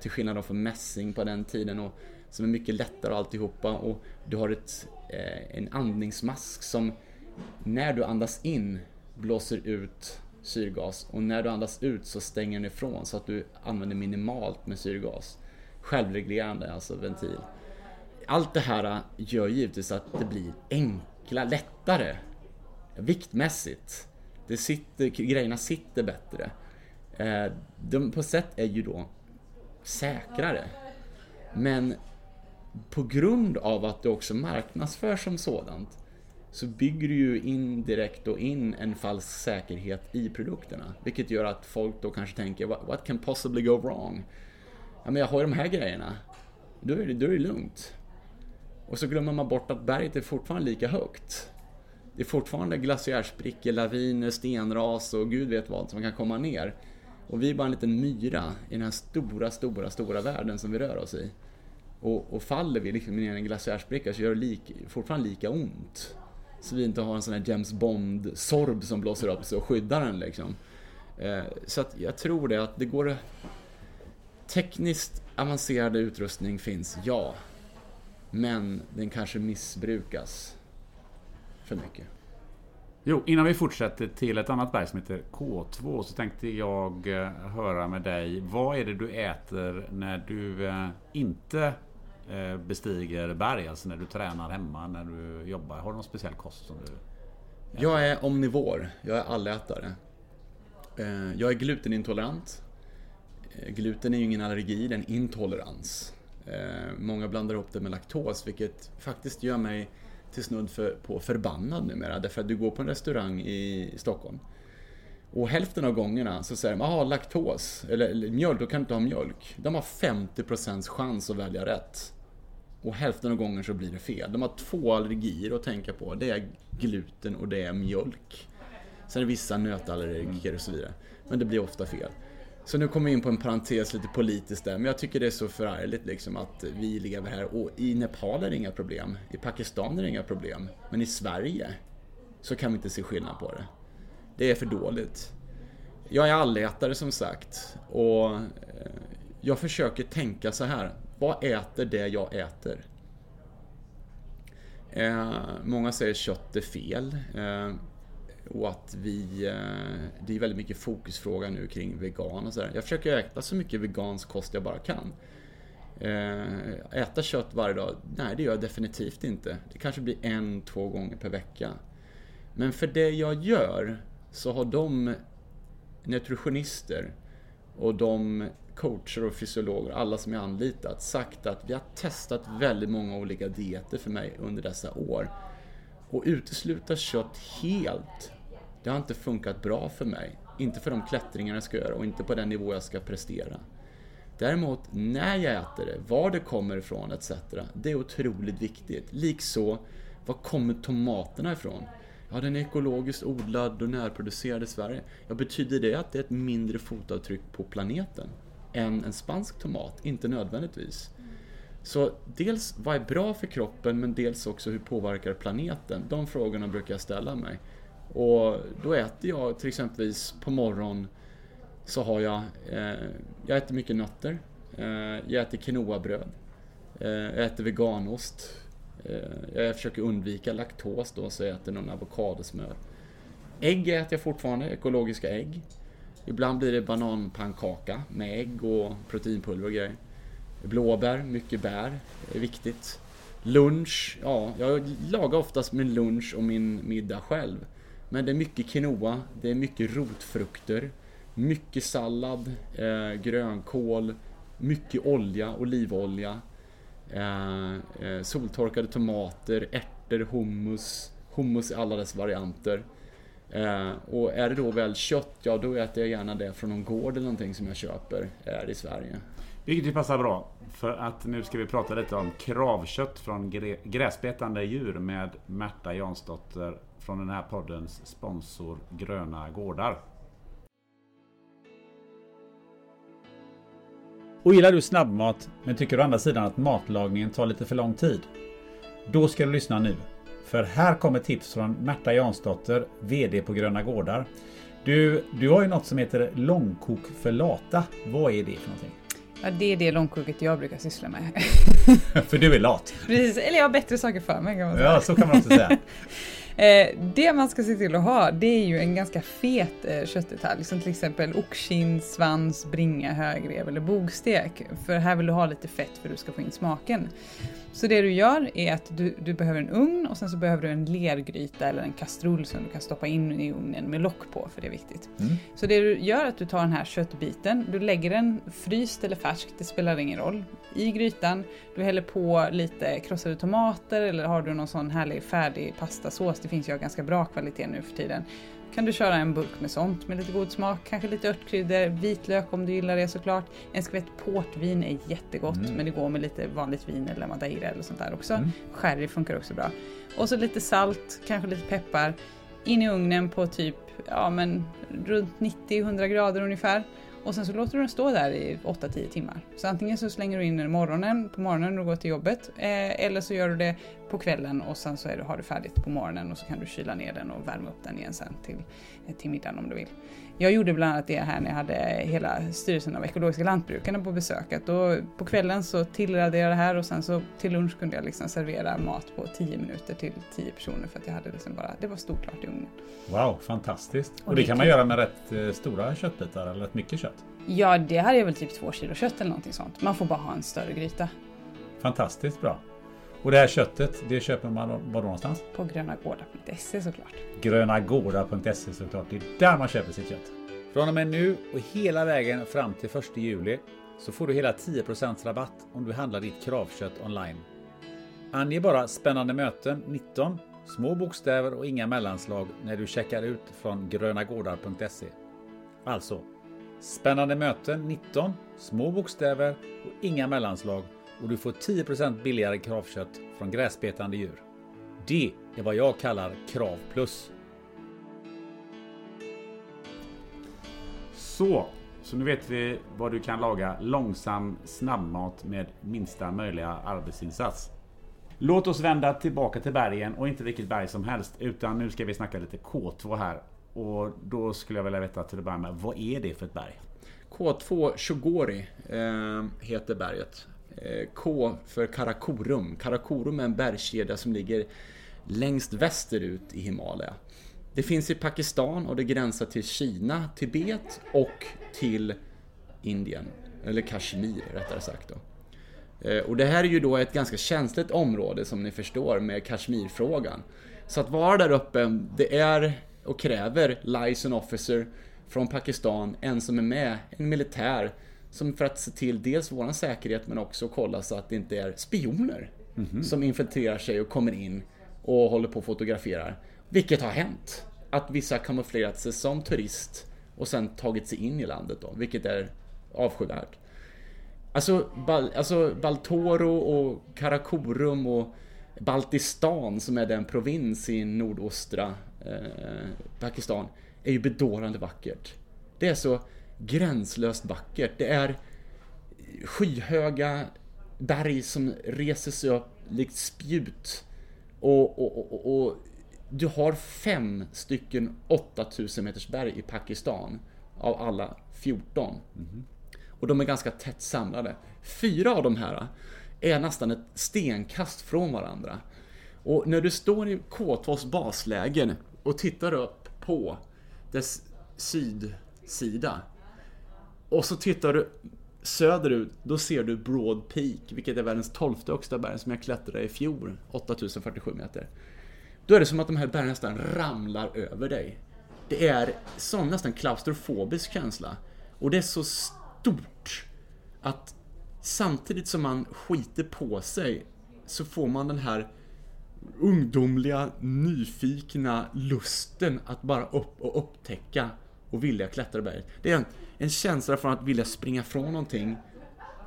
Till skillnad från mässing på den tiden och som är mycket lättare alltihopa. Och du har ett, en andningsmask som när du andas in blåser ut syrgas och när du andas ut så stänger den ifrån så att du använder minimalt med syrgas. Självreglerande, alltså ventil. Allt det här äh, gör givetvis att det blir enkla, lättare viktmässigt. Det sitter, grejerna sitter bättre. Äh, de på sätt är ju då säkrare. Men på grund av att det också marknadsförs som sådant så bygger du ju indirekt då in en falsk säkerhet i produkterna. Vilket gör att folk då kanske tänker What can possibly go wrong? Ja men jag har ju de här grejerna. Då är det, då är det lugnt. Och så glömmer man bort att berget är fortfarande lika högt. Det är fortfarande glaciärsprickor, laviner, stenras och gud vet vad som kan komma ner. Och vi är bara en liten myra i den här stora, stora, stora världen som vi rör oss i. Och, och faller vi liksom ner i en glaciärspricka så gör det lik, fortfarande lika ont. Så vi inte har en sån här James Bond-sorb som blåser upp sig och skyddar den liksom. Eh, så att jag tror det att det går... Tekniskt avancerad utrustning finns, ja. Men den kanske missbrukas för mycket. Jo, innan vi fortsätter till ett annat berg som heter K2 så tänkte jag eh, höra med dig. Vad är det du äter när du eh, inte Eh, bestiger berg? Alltså när du tränar hemma, när du jobbar. Har du någon speciell kost som du... Äter? Jag är omnivor. Jag är allätare. Eh, jag är glutenintolerant. Eh, gluten är ju ingen allergi, det är en intolerans. Många blandar ihop det med laktos, vilket faktiskt gör mig till snudd för, på förbannad numera. Därför att du går på en restaurang i Stockholm och hälften av gångerna så säger de ”jaha, laktos, eller, eller mjölk, då kan du inte ha mjölk. De har 50% chans att välja rätt. Och hälften av gången så blir det fel. De har två allergier att tänka på. Det är gluten och det är mjölk. Sen är det vissa nötallergiker och så vidare. Men det blir ofta fel. Så nu kommer vi in på en parentes lite politiskt där, men jag tycker det är så förargligt liksom att vi lever här och i Nepal är det inga problem, i Pakistan är det inga problem, men i Sverige så kan vi inte se skillnad på det. Det är för dåligt. Jag är allätare som sagt och eh, jag försöker tänka så här, vad äter det jag äter? Eh, många säger kött är fel. Eh, och att vi, eh, det är väldigt mycket fokusfråga nu kring vegan och sådär. Jag försöker äta så mycket vegansk kost jag bara kan. Eh, äta kött varje dag? Nej, det gör jag definitivt inte. Det kanske blir en, två gånger per vecka. Men för det jag gör så har de nutritionister och de coacher och fysiologer, alla som jag anlitat, sagt att vi har testat väldigt många olika dieter för mig under dessa år. Och utesluta kött helt det har inte funkat bra för mig. Inte för de klättringar jag ska göra och inte på den nivå jag ska prestera. Däremot när jag äter det, var det kommer ifrån etc. Det är otroligt viktigt. Likså, var kommer tomaterna ifrån? Ja, den är ekologiskt odlad och närproducerad i Sverige. Ja, betyder det att det är ett mindre fotavtryck på planeten än en spansk tomat? Inte nödvändigtvis. Så dels vad är bra för kroppen men dels också hur påverkar planeten? De frågorna brukar jag ställa mig. Och då äter jag till exempelvis på morgon så har jag, eh, jag äter mycket nötter, eh, jag äter quinoabröd, eh, jag äter veganost, eh, jag försöker undvika laktos då så jag äter någon avokadosmör. Ägg äter jag fortfarande, ekologiska ägg. Ibland blir det bananpannkaka med ägg och proteinpulver och grejer. Blåbär, mycket bär, är viktigt. Lunch, ja, jag lagar oftast min lunch och min middag själv. Men det är mycket quinoa, det är mycket rotfrukter, mycket sallad, eh, grönkål, mycket olja, olivolja, eh, eh, soltorkade tomater, ärtor, hummus, hummus i alla dess varianter. Eh, och är det då väl kött, ja då äter jag gärna det från någon gård eller någonting som jag köper här i Sverige. Vilket ju passar bra. För att nu ska vi prata lite om kravkött från gräsbetande djur med Märta Jansdotter från den här poddens sponsor Gröna Gårdar. Och gillar du snabbmat men tycker å andra sidan att matlagningen tar lite för lång tid? Då ska du lyssna nu. För här kommer tips från Märta Jansdotter, VD på Gröna Gårdar. Du, du har ju något som heter långkok för lata. Vad är det för någonting? Ja, det är det långkoket jag brukar syssla med. för du är lat? Precis, eller jag har bättre saker för mig kan man säga. Ja, så kan man också säga. Eh, det man ska se till att ha det är ju en ganska fet eh, köttdetalj som till exempel oxkind, svans, bringa, högrev eller bogstek. För här vill du ha lite fett för att du ska få in smaken. Så det du gör är att du, du behöver en ugn och sen så behöver du en lergryta eller en kastrull som du kan stoppa in i ugnen med lock på för det är viktigt. Mm. Så det du gör är att du tar den här köttbiten, du lägger den fryst eller färsk, det spelar ingen roll, i grytan. Du häller på lite krossade tomater eller har du någon sån härlig färdig pastasås, det finns ju av ganska bra kvalitet nu för tiden. Kan du köra en burk med sånt med lite god smak, kanske lite örtkryddor, vitlök om du gillar det såklart. En skvätt portvin är jättegott Mm. men det går med lite vanligt vin eller madeira eller sånt där också. Mm. Sherry funkar också bra. Och så lite salt, kanske lite peppar. In i ugnen på typ, ja men runt 90-100 grader ungefär. Och sen så låter du den stå där i 8-10 timmar. Så antingen så slänger du in den morgonen, på morgonen när du går till jobbet. Eh, eller så gör du det på kvällen och sen så är du, har du färdigt på morgonen och så kan du kyla ner den och värma upp den igen sen till, eh, till middagen om du vill. Jag gjorde bland annat det här när jag hade hela styrelsen av ekologiska lantbrukarna på besök. Att då, på kvällen så tillredde jag det här och sen så till lunch kunde jag liksom servera mat på 10 minuter till 10 personer för att jag hade liksom bara, det var stort klart i ugnen. Wow, fantastiskt. Och, Och det det kan man göra med rätt eh, stora köttbitar eller rätt mycket kött. Ja, det hade jag väl typ två kilo kött eller någonting sånt. Man får bara ha en större gryta. Fantastiskt bra. Och det här köttet, det köper man var då någonstans? På grönagårdar.se såklart. Grönagårdar.se såklart. Det är där man köper sitt kött. Från och med nu och hela vägen fram till 1 juli så får du hela 10% rabatt om du handlar ditt kravkött online. Ange bara spännande möten 19, små bokstäver och inga mellanslag när du checkar ut från grönagårdar.se. Alltså, spännande möten 19, små bokstäver och inga mellanslag och du får 10% billigare kravkött från gräsbetande djur. Det är vad jag kallar Krav Plus. Så, så nu vet vi vad du kan laga långsam snabbmat med minsta möjliga arbetsinsats. Låt oss vända tillbaka till bergen och inte vilket berg som helst utan nu ska vi snacka lite K2 här. Och då skulle jag vilja veta till att börja med, vad är det för ett berg? K2 Shogori eh, heter berget. Eh, K för Karakorum. Karakorum är en bergskedja som ligger längst västerut i Himalaya. Det finns i Pakistan och det gränsar till Kina, Tibet och till Indien. Eller Kashmir rättare sagt då. Eh, och det här är ju då ett ganska känsligt område som ni förstår med Kashmirfrågan. Så att vara där uppe, det är och kräver liaison officer från Pakistan, en som är med, en militär, som för att se till dels våran säkerhet men också kolla så att det inte är spioner som infiltrerar sig och kommer in och håller på och fotograferar. Vilket har hänt. Att vissa kamouflerat sig som turist och sen tagit sig in i landet då, vilket är avskyvärt. Alltså, Bal, alltså Baltoro och Karakorum och Baltistan som är den provins i nordostra eh, Pakistan är ju bedårande vackert. Det är så gränslöst vackert. Det är skyhöga berg som reser sig upp likt spjut. Och, och, och, och, du har fem stycken 8000 meters berg i Pakistan av alla 14. Och de är ganska tätt samlade. Fyra av de här är nästan ett stenkast från varandra. Och när du står i K2s baslägen och tittar upp på dess sydsida och så tittar du söderut, då ser du Broad Peak, vilket är världens tolfte högsta berg som jag klättrade i fjol, 8047 meter. Då är det som att de här bergen nästan ramlar över dig. Det är sån nästan klaustrofobisk känsla. Och det är så stort att samtidigt som man skiter på sig så får man den här ungdomliga, nyfikna lusten att bara upp och upptäcka och vilja klättra berget. Det är en, en känsla från att vilja springa från någonting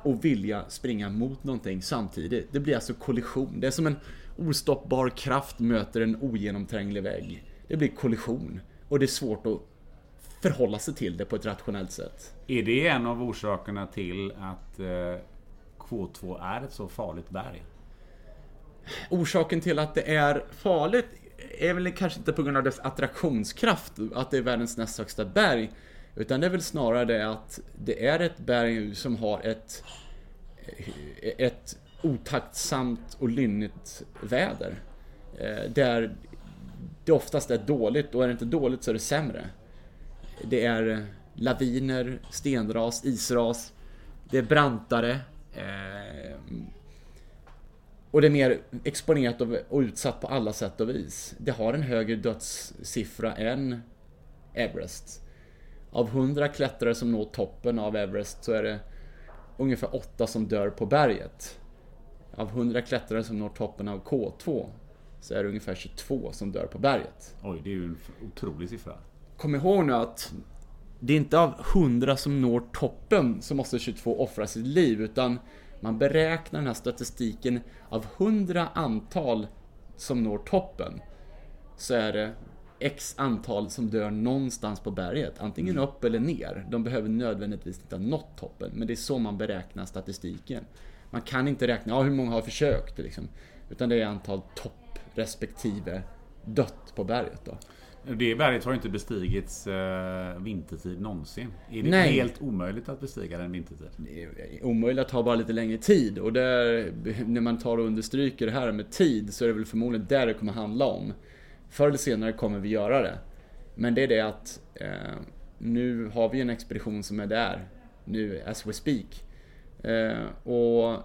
och vilja springa mot någonting samtidigt. Det blir alltså kollision. Det är som en ostoppbar kraft möter en ogenomtränglig vägg. Det blir kollision och det är svårt att förhålla sig till det på ett rationellt sätt. Är det en av orsakerna till att eh, K2 är ett så farligt berg? Orsaken till att det är farligt är väl kanske inte på grund av dess attraktionskraft, att det är världens näst högsta berg. Utan det är väl snarare det att det är ett berg som har ett, ett otaktsamt och lynnigt väder. Eh, där det oftast är dåligt och är det inte dåligt så är det sämre. Det är laviner, stenras, isras. Det är brantare. Eh, och det är mer exponerat och och utsatt på alla sätt och vis. Det har en högre dödssiffra än Everest. Av 100 klättrare som når toppen av Everest så är det ungefär 8 som dör på berget. Av 100 klättrare som når toppen av K2 så är det ungefär 22 som dör på berget. Oj, det är ju en otrolig siffra. kom ihåg nu att det är inte av 100 som når toppen som måste 22 offra sitt liv, utan man beräknar den här statistiken av 100 antal som når toppen. Så är det X antal som dör någonstans på berget. Antingen upp eller ner. De behöver nödvändigtvis inte ha nått toppen. Men det är så man beräknar statistiken. Man kan inte räkna, ja hur många har försökt liksom. Utan det är antal topp respektive dött på berget då. Det berget har inte bestigits eh, vintertid någonsin. Är det Nej. helt omöjligt att bestiga den vintertid? Det är omöjligt att ta bara lite längre tid och där, när man tar och understryker det här med tid så är det väl förmodligen där det kommer handla om. Förr eller senare kommer vi göra det. Men det är det att eh, nu har vi en expedition som är där nu as we speak. Eh, och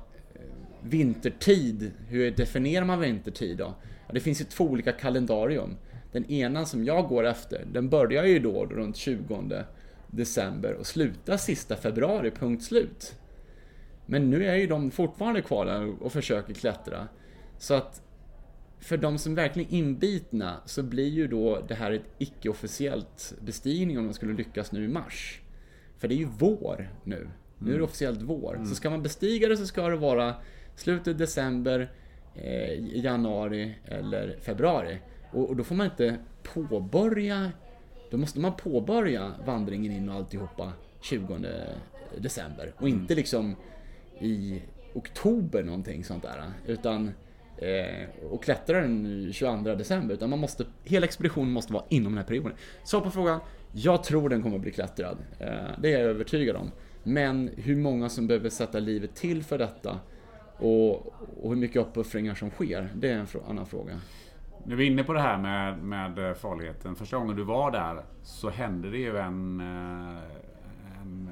vintertid, hur definierar man vintertid då? Ja, det finns ju två olika kalendarium. Den ena som jag går efter, den börjar ju då runt 20 december och slutar sista februari, punkt slut. Men nu är ju de fortfarande kvar där och försöker klättra. Så att för de som verkligen är inbitna så blir ju då det här ett icke-officiellt bestigning om de skulle lyckas nu i mars. För det är ju vår nu. Nu är det officiellt vår. Så ska man bestiga det så ska det vara slutet december, eh, januari eller februari. Och, och då får man inte påbörja, då måste man påbörja vandringen in och alltihopa 20 december. Och inte liksom i oktober någonting sånt där. Utan eh, och klättra den 22 december. Utan man måste, hela expeditionen måste vara inom den här perioden. Så på frågan, jag tror den kommer bli klättrad. Eh, det är jag övertygad om. Men hur många som behöver sätta livet till för detta och, och hur mycket uppoffringar som sker, det är en annan fråga. Nu är vi inne på det här med, med farligheten. Första gången du var där så hände det ju en, eh, en,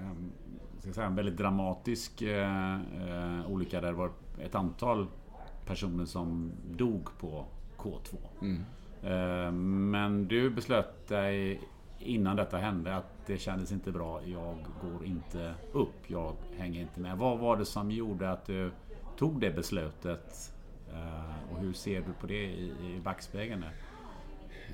en, säga, en väldigt dramatisk eh, eh, olycka där det var ett antal personer som dog på K2. Eh, Men du beslöt dig innan detta hände att det kändes inte bra. Jag går inte upp. Jag hänger inte med. Vad var det som gjorde att du tog det beslutet? Eh, och hur ser du på det i, i backspegeln?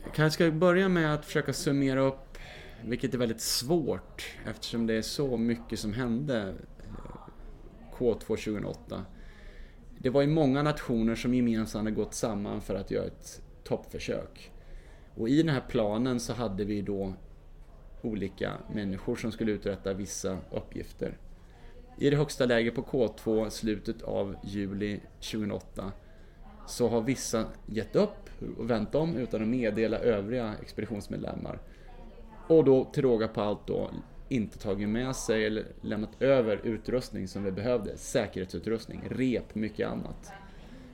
Jag kanske ska börja med att försöka summera upp, vilket är väldigt svårt eftersom det är så mycket som hände eh, K2 2008. Det var ju många nationer som gemensamt hade gått samman för att göra ett toppförsök. Och i den här planen så hade vi då olika människor som skulle uträtta vissa uppgifter. I det högsta läget på K2 slutet av juli 2008 så har vissa gett upp och vänt om utan att meddela övriga expeditionsmedlemmar. Och då till råga på allt då inte tagit med sig eller lämnat över utrustning som vi behövde. Säkerhetsutrustning, rep, mycket annat.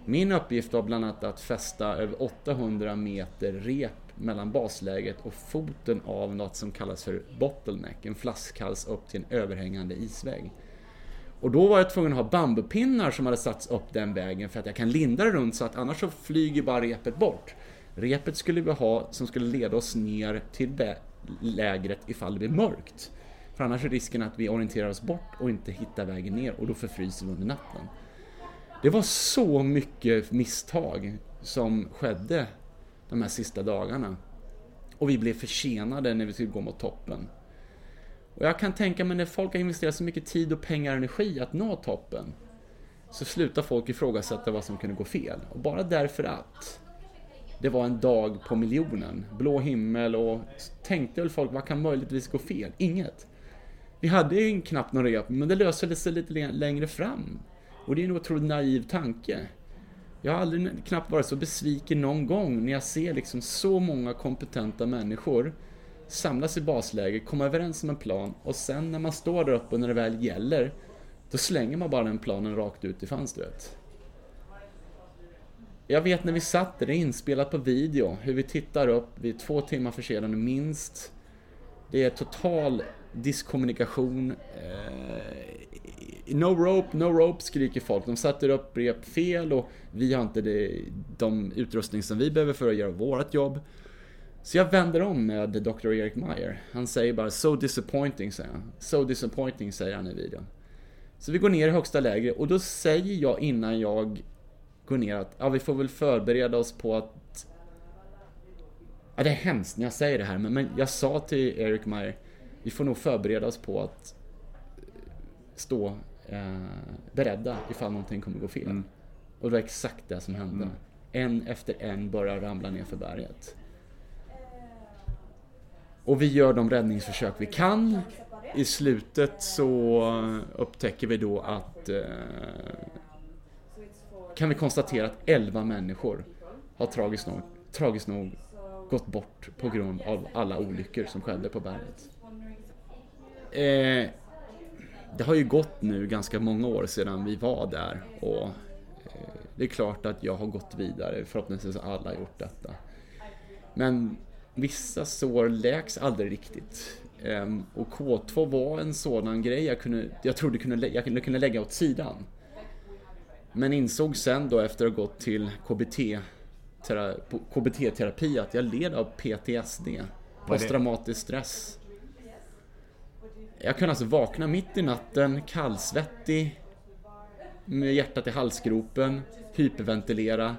Min uppgift var bland annat att fästa över 800 meter rep mellan basläget och foten av något som kallas för bottleneck, en flaskhals upp till en överhängande isvägg. Och då var jag tvungen att ha bambupinnar som hade satts upp den vägen för att jag kan linda det runt så att annars så flyger bara repet bort. Repet skulle vi ha som skulle leda oss ner till lägret ifall det blir mörkt. För annars är risken att vi orienterar oss bort och inte hittar vägen ner och då förfryser vi under natten. Det var så mycket misstag som skedde de här sista dagarna. Och vi blev försenade när vi skulle gå mot toppen. Och jag kan tänka mig när folk har investerat så mycket tid och pengar och energi att nå toppen så slutar folk ifrågasätta vad som kunde gå fel. Och bara därför att det var en dag på miljonen, blå himmel och tänkte väl folk vad kan möjligtvis gå fel? Inget. Vi hade ju knappt någon rep, men det löste sig lite längre fram. Och det är en otroligt naiv tanke. Jag har aldrig knappt varit så besviken någon gång när jag ser liksom så många kompetenta människor samlas i basläge, komma överens om en plan och sen när man står där uppe och när det väl gäller, då slänger man bara den planen rakt ut i fönstret. Jag vet när vi satt där, det är inspelat på video, hur vi tittar upp, vi är två timmar försenade minst. Det är total diskommunikation. Eh, no rope, no rope skriker folk. De sätter upp rep fel och vi har inte det, de utrustning som vi behöver för att göra vårt jobb. Så jag vänder om med Dr. Erik Meyer. Han säger bara “So disappointing” säger han. “So disappointing” säger han i videon. Så vi går ner i högsta läge och då säger jag innan jag går ner att ja, vi får väl förbereda oss på att Ja, det är hemskt när jag säger det här, men, men jag sa till Eric Meyer, vi får nog förbereda oss på att stå eh, beredda ifall någonting kommer gå fel. Mm. Och det var exakt det som hände. Mm. En efter en börjar ramla ner för berget. Och vi gör de räddningsförsök vi kan. I slutet så upptäcker vi då att eh, kan vi konstatera att 11 människor har tragiskt nog, tragiskt nog gått bort på grund av alla olyckor som skedde på berget. Eh, det har ju gått nu ganska många år sedan vi var där och eh, det är klart att jag har gått vidare, förhoppningsvis har alla gjort detta. Men vissa sår läks aldrig riktigt. Ehm, och K2 var en sådan grej jag, kunde, jag trodde kunde, jag kunde, kunde lägga åt sidan. Men insåg sen då efter att ha gått till KBT, tera, KBT-terapi att jag led av PTSD, posttraumatisk stress. Jag kunde alltså vakna mitt i natten, kallsvettig, med hjärtat i halsgropen, hyperventilera,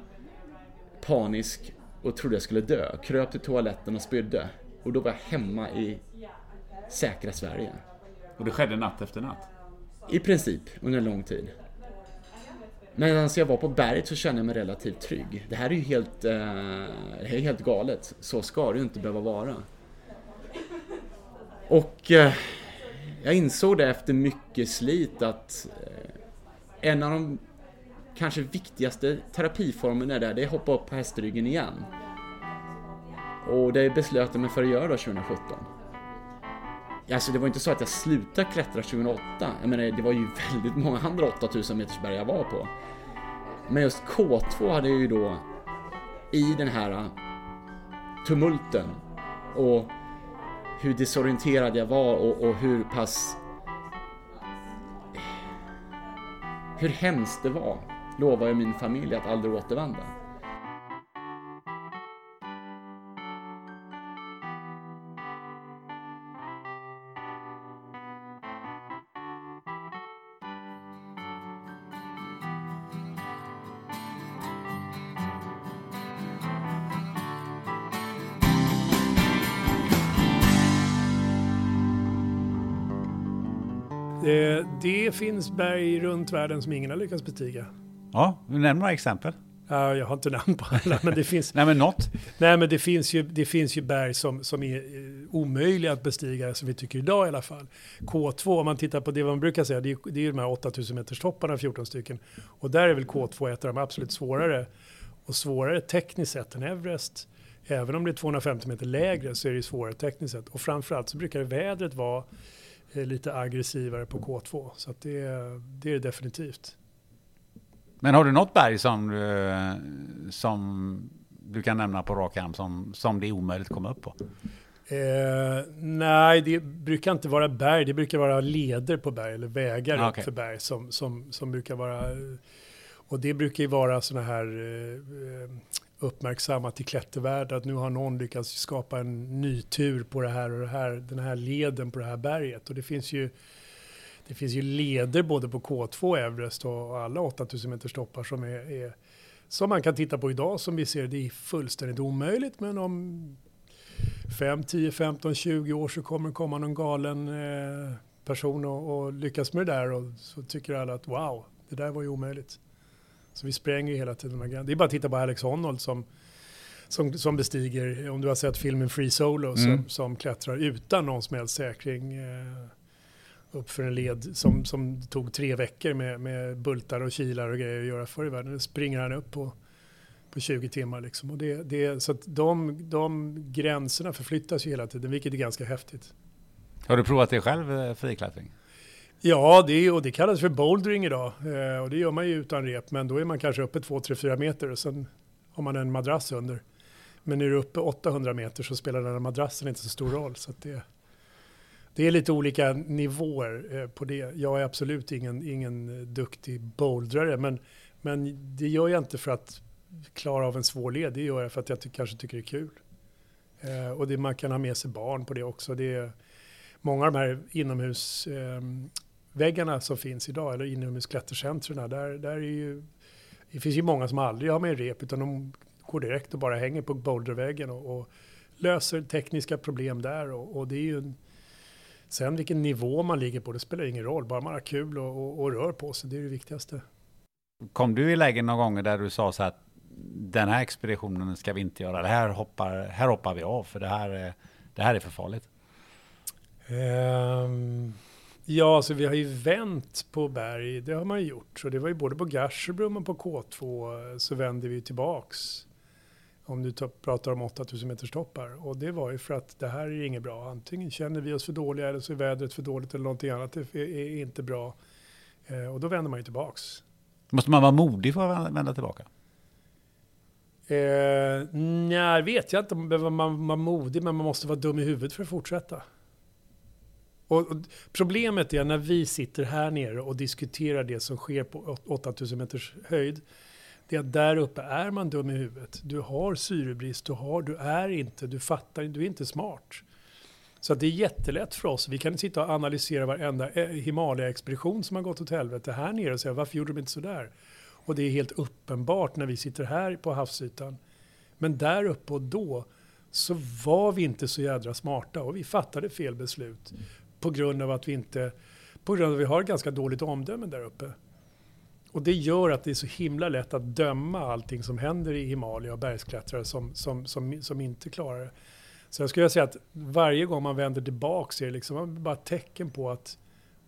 panisk och trodde jag skulle dö. Kröp till toaletten och spydde. Och då var jag hemma i säkra Sverige. Och det skedde natt efter natt? I princip, under en lång tid. Medan jag var på berget så kände jag mig relativt trygg. Det här är ju helt, eh, det här är helt galet. Så ska det ju inte behöva vara. Och eh, jag insåg det efter mycket slit att eh, en av de kanske viktigaste terapiformen där, det är att hoppa upp på hästryggen igen. Och det beslöt jag mig för att göra då 2017. Alltså det var inte så att jag slutade klättra 2008. Jag menar, det var ju väldigt många andra 8000 meters berg jag var på. Men just K2 hade jag ju då i den här äh, tumulten och hur desorienterad jag var och, och hur pass hur hemskt det var lovar jag min familj att aldrig återvända. Det, det finns berg runt världen som ingen har lyckats bestiga. Ja, nämn några exempel. Ja, jag har inte namn på alla, men det finns... Nej, men något. Nej, men det finns ju, det finns ju berg som, som är eh, omöjliga att bestiga, som vi tycker idag i alla fall. K2, om man tittar på det man brukar säga, det är, det är ju de här 8000 meters topparna, 14 stycken. Och där är väl K2 ett av de absolut svårare. Och svårare tekniskt sett än Everest. Även om det är 250 meter lägre så är det svårare tekniskt sett. Och framförallt så brukar vädret vara eh, lite aggressivare på K2. Så det, det är det definitivt. Men har du något berg som, eh, som du kan nämna på rak arm som, som det är omöjligt att komma upp på? Eh, nej, det brukar inte vara berg. Det brukar vara leder på berg eller vägar Ah, upp okej. för berg som, som, som brukar vara... Och det brukar ju vara sådana här eh, uppmärksammat i klättervärlden att nu har någon lyckats skapa en ny tur på det här och det här, den här leden på det här berget. Och det finns ju det finns ju leder både på K2 och Everest och alla 8000 meters toppar som är, är som man kan titta på idag som vi ser det är fullständigt omöjligt men om 5, 10, 15, 20 år så kommer det komma någon galen eh, person och, och lyckas med det där och så tycker alla att wow, det där var ju omöjligt. Så vi spränger ju hela tiden. Det är bara att titta på Alex Honnold som, som, som bestiger, om du har sett filmen Free Solo, Mm. som, som klättrar utan någon som helst säkring eh, upp för en led som, som tog tre veckor med, med bultar och kilar och grejer att göra förr i världen. Det springer han upp på, på 20 timmar. Liksom. Och det, det, så att de, de gränserna förflyttas ju hela tiden, vilket är ganska häftigt. Har du provat det själv, eh, friklättring? Ja, det, och det kallas för bouldering idag. Eh, och det gör man ju utan rep, men då är man kanske uppe 2, 3, 4 meter och sen har man en madrass under. Men är du uppe 800 meter så spelar den här madrassen inte så stor roll. Så det, det är lite olika nivåer eh, på det. Jag är absolut ingen, ingen eh, duktig bouldrare, men, men det gör jag inte för att klara av en svår led. Det gör jag för att jag ty- kanske tycker det är kul. Eh, och det, man kan ha med sig barn på det också. Det är, många av de här inomhusväggarna eh, som finns idag, eller inomhusklättercentren, där, där är ju, det finns ju många som aldrig har med rep, utan de går direkt och bara hänger på boulderväggen och, och löser tekniska problem där och, och det är ju en, Sen vilken nivå man ligger på, det spelar ingen roll. Bara man har kul och, och, och rör på sig, det är det viktigaste. Kom du i lägen någon gång där du sa så att den här expeditionen ska vi inte göra, det här hoppar, här hoppar vi av för det här, är- det här är för farligt? Ehm, ja, alltså vi har ju vänt på berg, det har man ju gjort. Så det var ju både på Garsebrum och på K2 eh, så vände vi tillbaks. Om du tar- pratar om 8000 meters toppar. Och det var ju för att det här är inget bra. Antingen känner vi oss för dåliga eller så är vädret för dåligt eller någonting annat är, är inte bra. Eh, och då vänder man ju tillbaks. Måste man vara modig för att vända tillbaka? Eh, nej, vet jag inte om man man vara modig, men man måste vara dum i huvudet för att fortsätta. Och, och problemet är när vi sitter här nere och diskuterar det som sker på åt- 8000 meters höjd. Det är att där uppe är man dum i huvudet. Du har syrebrist, du, har, du är inte, du fattar, du är inte smart. Så att det är jättelätt för oss. Vi kan sitta och analysera varenda eh, Himalaya-expedition som har gått åt helvete här nere och säga varför gjorde de inte sådär? Och det är helt uppenbart när vi sitter här på havsytan. Men där uppe och då så var vi inte så jädra smarta och vi fattade fel beslut. På grund av att vi inte, på grund av att vi har ganska dåligt omdöme där uppe. Och det gör att det är så himla lätt att döma allting som händer i Himalaya och bergsklättrare som, som, som, som inte klarar det. Så jag skulle säga att varje gång man vänder tillbaka så är det liksom bara tecken på att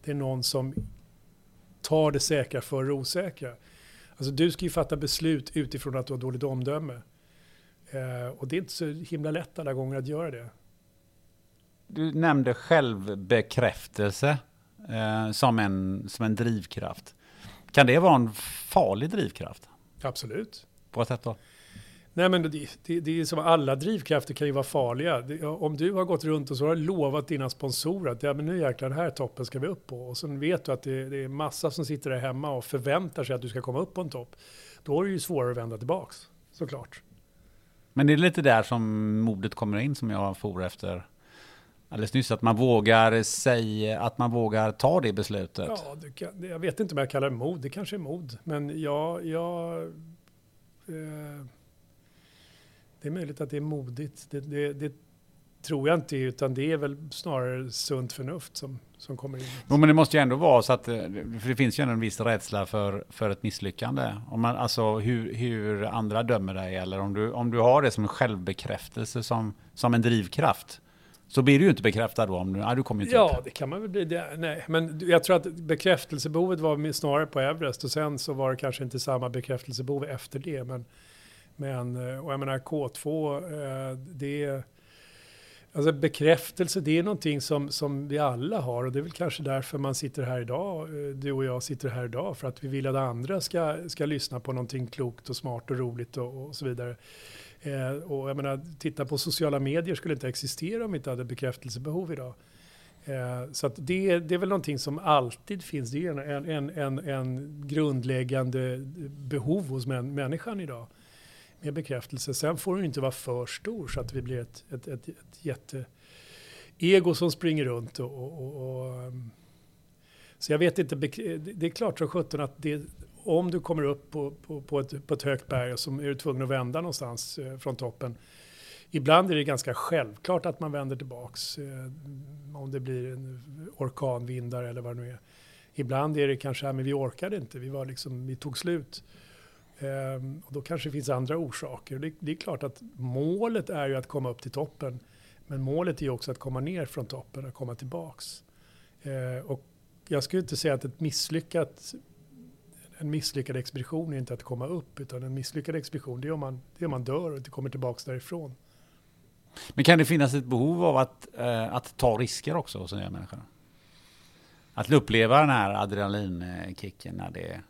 det är någon som tar det säkra för det osäkra. Alltså du ska ju fatta beslut utifrån att du har dåligt omdöme. Eh, och det är inte så himla lätt alla gånger att göra det. Du nämnde självbekräftelse eh, som, en, som en drivkraft. Kan det vara en farlig drivkraft? Absolut. På vad sätt då? Nej men det, det, det är som alla drivkrafter kan ju vara farliga. Det, om du har gått runt och så har lovat dina sponsorer att ja, men nu jäklar den här toppen ska vi upp på. Och sen vet du att det, det är massa som sitter där hemma och förväntar sig att du ska komma upp på en topp. Då är det ju svårare att vända tillbaks, såklart. Men det är lite där som modet kommer in som jag for efter alldeles nyss. Att man vågar säga, att man vågar ta det beslutet. Ja, det kan, jag vet inte om jag kallar det mod, det kanske är mod. Men jag... jag eh, det är möjligt att det är modigt. Det, det, det tror jag inte, utan det är väl snarare sunt förnuft som, som kommer in. Jo, men det måste ju ändå vara så att, eh, för det finns ju ändå en viss rädsla för, för ett misslyckande. Om man, alltså hur, hur andra dömer dig, eller om du, om du har det som en självbekräftelse som, som en drivkraft, så blir du ju inte bekräftad då om ah, du kommer inte Ja, upp. det kan man väl bli. Det, nej, men jag tror att bekräftelsebehovet var snarare på Everest och sen så var det kanske inte samma bekräftelsebehov efter det. Men, men eh, och jag menar K2, eh, det. Alltså bekräftelse, det är någonting som, som vi alla har och det är väl kanske därför man sitter här idag, eh, du och jag sitter här idag, för att vi vill att andra ska, ska lyssna på någonting klokt och smart och roligt och, och så vidare. Eh, och jag menar, titta på sociala medier skulle inte existera om vi inte hade bekräftelsebehov idag. Eh, så att det, det är väl någonting som alltid finns, det är en, en, en, en grundläggande behov hos män, människan idag med bekräftelse. Sen får den inte vara för stor så att vi blir ett, ett, ett, ett jätteego som springer runt. Och, och, och, ehm, så jag vet inte, det är klart som sjutton att det, om du kommer upp på, på, på, ett, på ett högt berg och så är du tvungen att vända någonstans eh, från toppen. Ibland är det ganska självklart att man vänder tillbaks. Eh, om det blir en orkanvindar eller vad det nu är. Ibland är det kanske, ja, men vi orkade inte, vi, var liksom, vi tog slut. Ehm, och då kanske det finns andra orsaker. Det, det är klart att målet är ju att komma upp till toppen. Men målet är ju också att komma ner från toppen och komma tillbaks. Eh, och jag skulle inte säga att ett misslyckat, en misslyckad expedition är inte att komma upp. Utan en misslyckad expedition det är om man, det är om man dör och inte kommer tillbaks därifrån. Men kan det finnas ett behov av att, eh, att ta risker också hos en människa? Att uppleva den här adrenalinkicken när det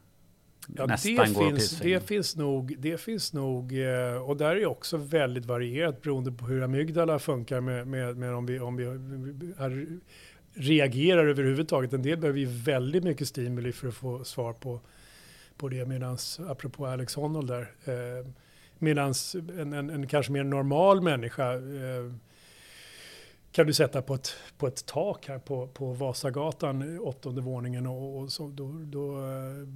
Ja, nästan det, går finns, det finns nog, det finns nog eh, och där är också väldigt varierat beroende på hur amygdala funkar med, med, med om, vi, om vi är, reagerar överhuvudtaget. En del behöver ju väldigt mycket stimuli för att få svar på, på det medans, apropå Alex Honnold där, eh, medans en, en, en kanske mer normal människa eh, kan du sätta på ett, på ett tak här på, på Vasagatan, eh, åttonde våningen och, och så, då, då eh,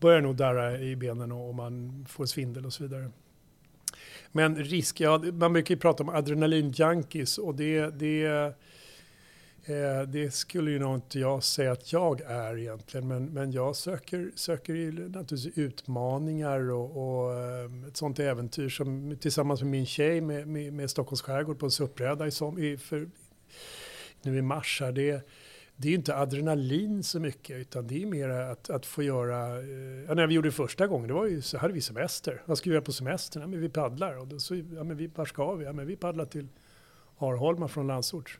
börjar nog darra i benen och, och man får svindel och så vidare. Men risk, ja, man brukar ju prata om adrenalinjunkies. och det, det, eh, det skulle ju nog inte jag säga att jag är egentligen. Men, men jag söker, söker ju naturligtvis utmaningar och, och eh, ett sånt äventyr som tillsammans med min tjej med, med, med Stockholms skärgård på en suppräda i, som, i, för, nu i mars här. Det, det är ju inte adrenalin så mycket utan det är mer att, att få göra, eh, ja, när vi gjorde det första gången, det var ju, så hade vi semester. Vad ska vi göra på semestern? Ja, men vi paddlar. Och då så, ja, men vi, var ska vi? Ja, men vi paddlar till Arholma från Landsort.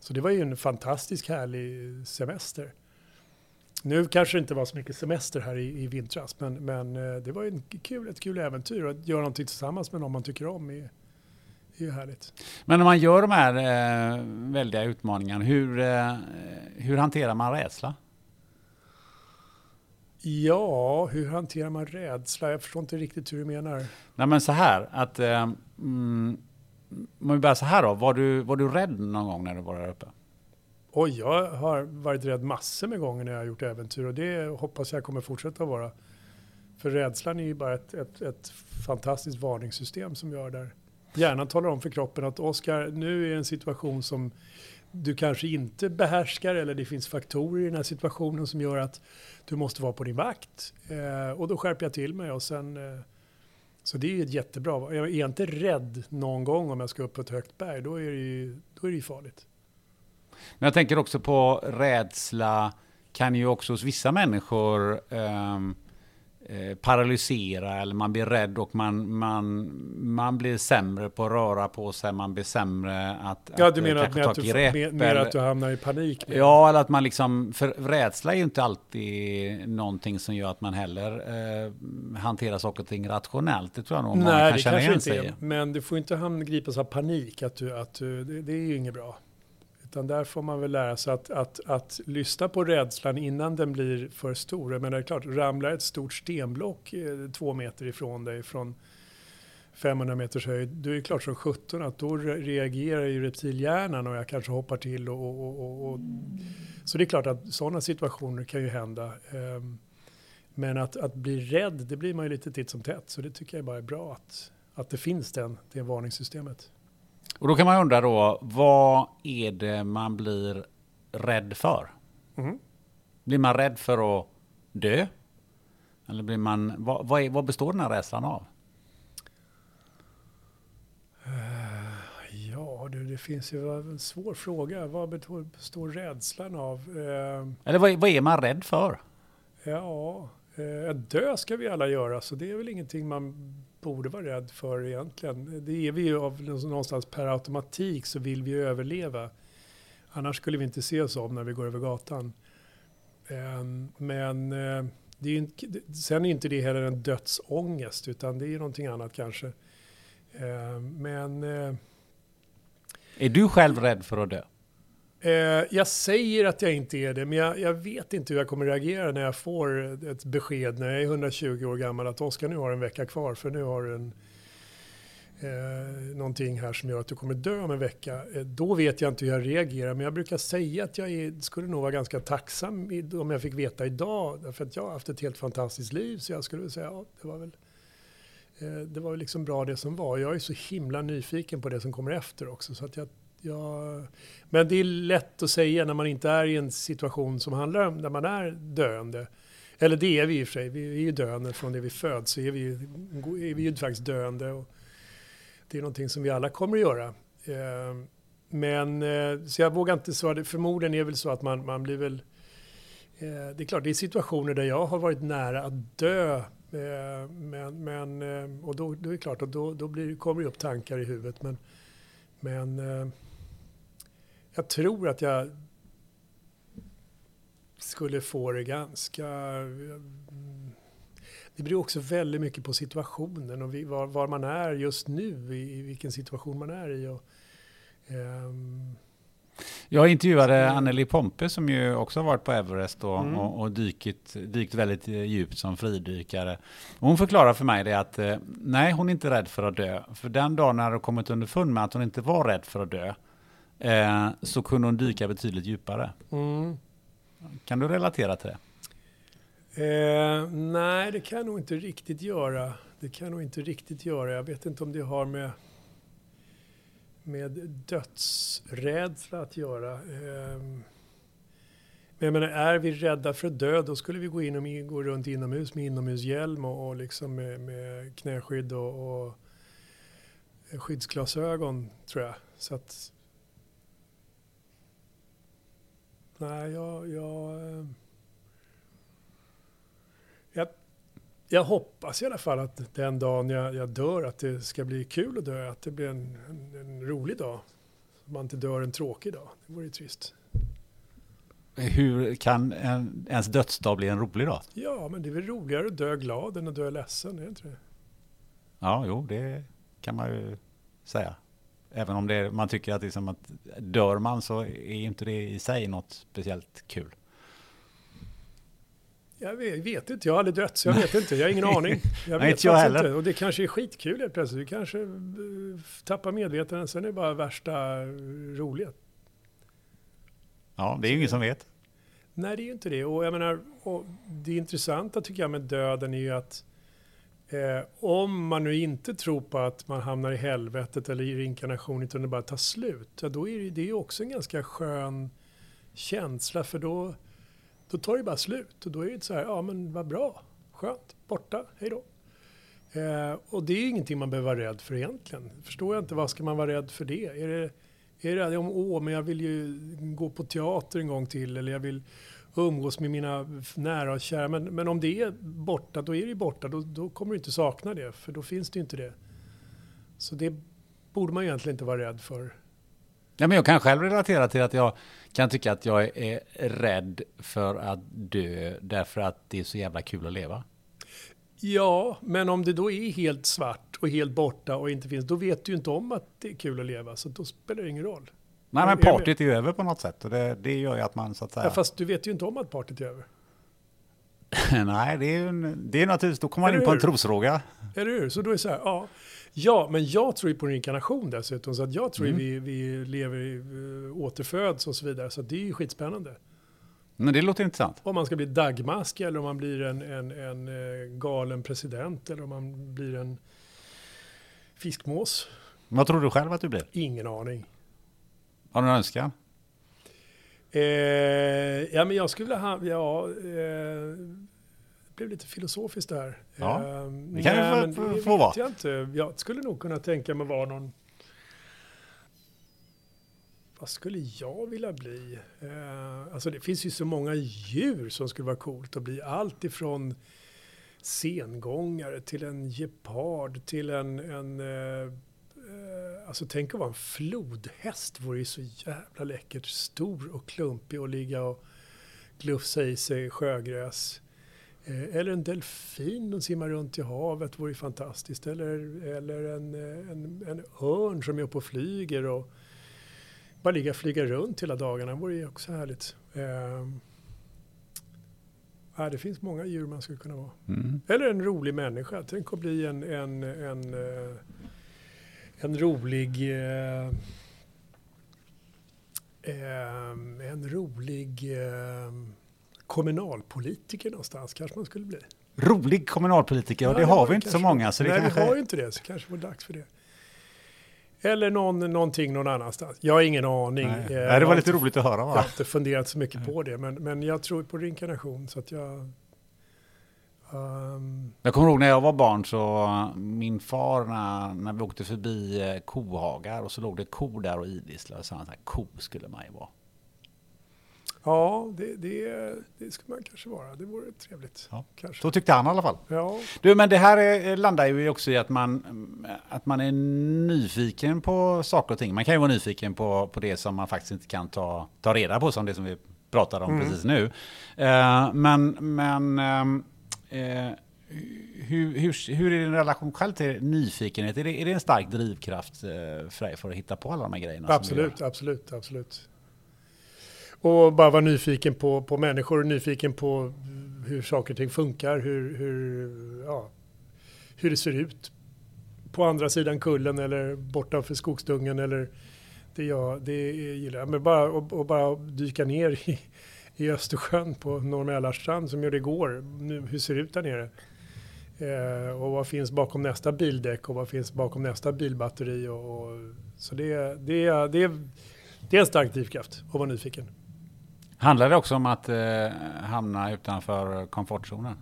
Så det var ju en fantastisk härlig semester. Nu kanske det inte var så mycket semester här i, i vintras, men, men eh, det var en kul, ett kul äventyr att göra någonting tillsammans med någon man tycker om. Är, är ju härligt. Men när man gör de här eh, väldiga utmaningarna, hur, eh, hur hanterar man rädsla? Ja, hur hanterar man rädsla? Jag förstår inte riktigt hur du menar. Nej men så här, att... Eh, mm, om vi börjar så här då, var du, var du rädd någon gång när du var där uppe? Oj, jag har varit rädd massor med gånger när jag har gjort äventyr och det hoppas jag kommer fortsätta vara. För rädslan är ju bara ett, ett, ett fantastiskt varningssystem som gör där. Hjärnan talar om för kroppen att Oskar, nu är en situation som du kanske inte behärskar eller det finns faktorer i den här situationen som gör att du måste vara på din vakt. Eh, och då skärper jag till mig och sen eh, så det är ju ett jättebra. Jag är inte rädd någon gång om jag ska upp på ett högt berg. Då är det ju, då är det ju farligt. Men jag tänker också på rädsla kan ju också hos vissa människor um Eh, paralysera eller man blir rädd och man, man, man blir sämre på att röra på sig, man blir sämre att Ja, du menar att, att, du, med, med att du hamnar i panik? Ja, eller att man liksom, för rädsla är ju inte alltid någonting som gör att man heller eh, hanterar saker och ting rationellt. Det tror jag nog Nej, man kan känna igen sig i. Men du får inte gripas av panik, att du, att du, det, det är ju inget bra. Utan där får man väl lära sig att, att, att lyssna på rädslan innan den blir för stor. Men det är klart, ramlar ett stort stenblock eh, två meter ifrån dig från 500 meters höjd, då är det klart som 17 att då reagerar ju reptilhjärnan och jag kanske hoppar till. Och, och, och, och, så det är klart att sådana situationer kan ju hända. Ehm, men att, att bli rädd, det blir man ju lite titt som tätt. Så det tycker jag bara är bra att, att det finns den, det varningssystemet. Och då kan man undra då, vad är det man blir rädd för? Mm. Blir man rädd för att dö? Eller blir man, vad, vad, är, vad består den här rädslan av? Uh, ja, du, det finns ju en svår fråga. Vad består rädslan av? Uh, Eller vad, vad är man rädd för? Ja, uh, dö ska vi alla göra, så det är väl ingenting man borde vara rädd för egentligen. Det är vi ju av någonstans per automatik så vill vi överleva. Annars skulle vi inte se oss om när vi går över gatan. Ehm, men eh, det är inte, sen är inte det heller en dödsångest utan det är ju någonting annat kanske. Ehm, men... Eh, är du själv rädd för att dö? Eh, jag säger att jag inte är det, men jag, jag, vet inte hur jag kommer reagera när jag får ett besked när jag är 120 år gammal att Oskar, nu har en vecka kvar för nu har du en, eh, någonting här som gör att du kommer dö om en vecka. Eh, då vet jag inte hur jag reagerar, men jag brukar säga att jag är, skulle nog vara ganska tacksam om jag fick veta idag, därför att jag har haft ett helt fantastiskt liv, så jag skulle säga ja, det var väl eh, det var liksom bra det som var. Jag är så himla nyfiken på det som kommer efter också. Så att jag Ja, men det är lätt att säga när man inte är i en situation som handlar om när man är döende. Eller det är vi i och för sig, vi är ju döende från det vi föds, så är vi, är vi ju faktiskt döende. Och det är någonting som vi alla kommer att göra. Eh, men, eh, så jag vågar inte svara, förmodligen är det väl så att man, man blir väl... Eh, det är klart, det är situationer där jag har varit nära att dö. Men, men, och då, då är det klart då, då blir, kommer det upp tankar i huvudet. Men, men jag tror att jag skulle få det ganska... Det beror också väldigt mycket på situationen och var, var man är just nu, i, i, vilken situation man är i. Och, um, jag intervjuade Anneli Pompe som ju också har varit på Everest och, mm. och, och dykit, dykt väldigt djupt som fridykare. hon förklarar för mig det att eh, nej, hon är inte rädd för att dö. För den dagen när hon kommit underfund med att hon inte var rädd för att dö, eh, så kunde hon dyka betydligt djupare. Mm. Kan du relatera till det? Eh, nej, det kan jag nog inte riktigt göra. Det kan jag nog inte riktigt göra. Jag vet inte om det har med, med dödsrädsla att göra. Eh, men jag menar, är vi rädda för att dö, då skulle vi gå, in och gå runt inomhus med inomhushjälm och, och liksom med, med knäskydd och, och skyddsglasögon, tror jag. Så att... Nej, jag... jag jag, jag hoppas i alla fall att den dagen jag, jag, dör att det ska bli kul att dö, att det blir en, en, en rolig dag. Så man inte dör en tråkig dag. Det vore ju trist. Hur kan en, ens dödsdag bli en rolig dag? Ja, men det är väl roligare att dö glad än att dö ledsen, är det inte det? Ja, jo, det kan man ju säga. Även om det, man tycker att, liksom att dör man så är inte det i sig något speciellt kul. Jag vet, vet, inte, jag har aldrig dött så jag vet inte, jag har ingen aning. Jag vet inte jag heller. Inte. Och det kanske är skitkul helt plötsligt, du kanske eh, tappar medvetandet, sen är det bara värsta roliga. Ja, det är ju ingen som vet. Nej, det är ju inte det. Och jag menar, och det intressanta tycker jag med döden är ju att eh, om man nu inte tror på att man hamnar i helvetet eller i reinkarnation utan det bara tar slut, ja, då är det, ju också en ganska skön känsla för då då tar det bara slut och då är det så här, ja men vad bra, skönt, borta, hej då. Eh, och det är ingenting man behöver vara rädd för egentligen. Förstår jag inte, vad ska man vara rädd för det? Är det, är det om, åh, men jag vill ju gå på teater en gång till eller jag vill umgås med mina nära och kära. Men, men om det är borta, då är det ju borta. Då, då kommer du inte sakna det, för då finns det ju inte det. Så det borde man egentligen inte vara rädd för. Ja, men jag kan själv relatera till att jag kan tycka att jag är rädd för att dö därför att det är så jävla kul att leva. Ja, men om det då är helt svart och helt borta och inte finns, då vet du ju inte om att det är kul att leva, så då spelar det ingen roll. Nej, men partyt är ju över på något sätt och det, det gör ju att man så att säga... Ja, fast du vet ju inte om att partyt är över. Nej, det är ju det är naturligtvis, då kommer man in på en trosfråga. Eller hur? Så då är det så här, ja. Ja, men jag tror ju på reinkarnation dessutom. Så att jag tror mm. vi, vi lever, uh, återföds och så vidare. Så det är ju skitspännande. Men det låter intressant. Om man ska bli dagmask eller om man blir en, en, en uh, galen president eller om man blir en fiskmås. Vad tror du själv att du blir? Ingen aning. Har du en önskan? Eh, ja, men jag skulle ha, ja, eh, blev lite filosofiskt där. Ja, ehm, det kan Nej, ju få, få vara. Jag, inte. jag skulle nog kunna tänka mig vara någon... Vad skulle jag vilja bli? Uh, alltså det finns ju så många djur som skulle vara coolt att bli. Allt ifrån sengångare till en gepard till en... en uh, alltså tänk att vara en flodhäst vore ju så jävla läckert. Stor och klumpig och ligga och glufsa i sig sjögräs. Eh, eller en delfin som simmar runt i havet vore fantastiskt. Eller, eller en, eh, en, en örn som är uppe och flyger och bara ligga och flyga runt hela dagarna vore ju också härligt. Eh, ja, det finns många djur man skulle kunna vara. Mm. Eller en rolig människa. Tänk att bli en, en, en, eh, en rolig eh, en rolig kommunalpolitiker någonstans kanske man skulle bli. Rolig kommunalpolitiker, ja, och det, det har vi inte så många. Så det nej, kanske... vi har ju inte det, så kanske det var dags för det. Eller någon, någonting någon annanstans. Jag har ingen aning. Nej. nej det var lite roligt att höra. Va? Jag har inte funderat så mycket på det, men, men jag tror på reinkarnation. Så att jag, um... jag kommer ihåg när jag var barn så min far när, när vi åkte förbi eh, kohagar och så låg det kor där och idisslade. Så han sa, ko skulle man ju vara. Ja, det, det, det skulle man kanske vara. Det vore trevligt. Ja. Kanske. Så tyckte han i alla fall. Ja. Du, men det här är, landar ju också i att man, att man är nyfiken på saker och ting. Man kan ju vara nyfiken på, på det som man faktiskt inte kan ta, ta reda på, som det som vi pratade om mm. precis nu. Uh, men men uh, hur, hur, hur är din relation själv till nyfikenhet? Är det, är det en stark drivkraft för dig för att hitta på alla de här grejerna? Absolut, absolut, absolut. Och bara vara nyfiken på, på människor, nyfiken på hur saker och ting funkar, hur, hur, ja, hur det ser ut på andra sidan kullen eller bortanför skogsdungen eller det, jag, det gillar. Men bara, och, och bara dyka ner i, i Östersjön på Norr som gjorde igår. Nu, hur ser det ut där nere? Eh, och vad finns bakom nästa bildäck och vad finns bakom nästa bilbatteri? Och, och så det, det, det, det är en stark drivkraft att vara nyfiken. Handlar det också om att eh, hamna utanför komfortzonen?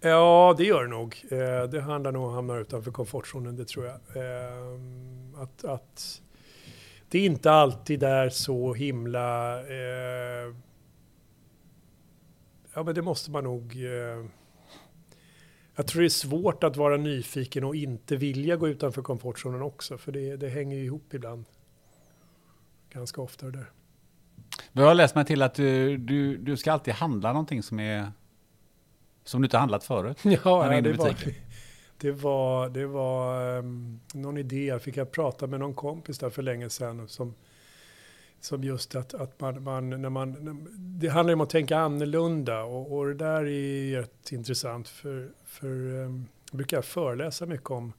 Ja, det gör det nog. Eh, det handlar nog om att hamna utanför komfortzonen, det tror jag. Eh, att, att det inte alltid är så himla... Eh, ja, men det måste man nog... Eh, jag tror det är svårt att vara nyfiken och inte vilja gå utanför komfortzonen också, för det, det hänger ju ihop ibland. Ganska ofta det där. Jag har läst mig till att du, du, du ska alltid handla någonting som är som du inte handlat förut? Ja, ja det, var, det var, det var um, någon idé. Jag fick jag prata med någon kompis där för länge sedan som, som just att, att man, man, när man, det handlar om att tänka annorlunda och, och det där är rätt intressant för, för um, jag brukar föreläsa mycket om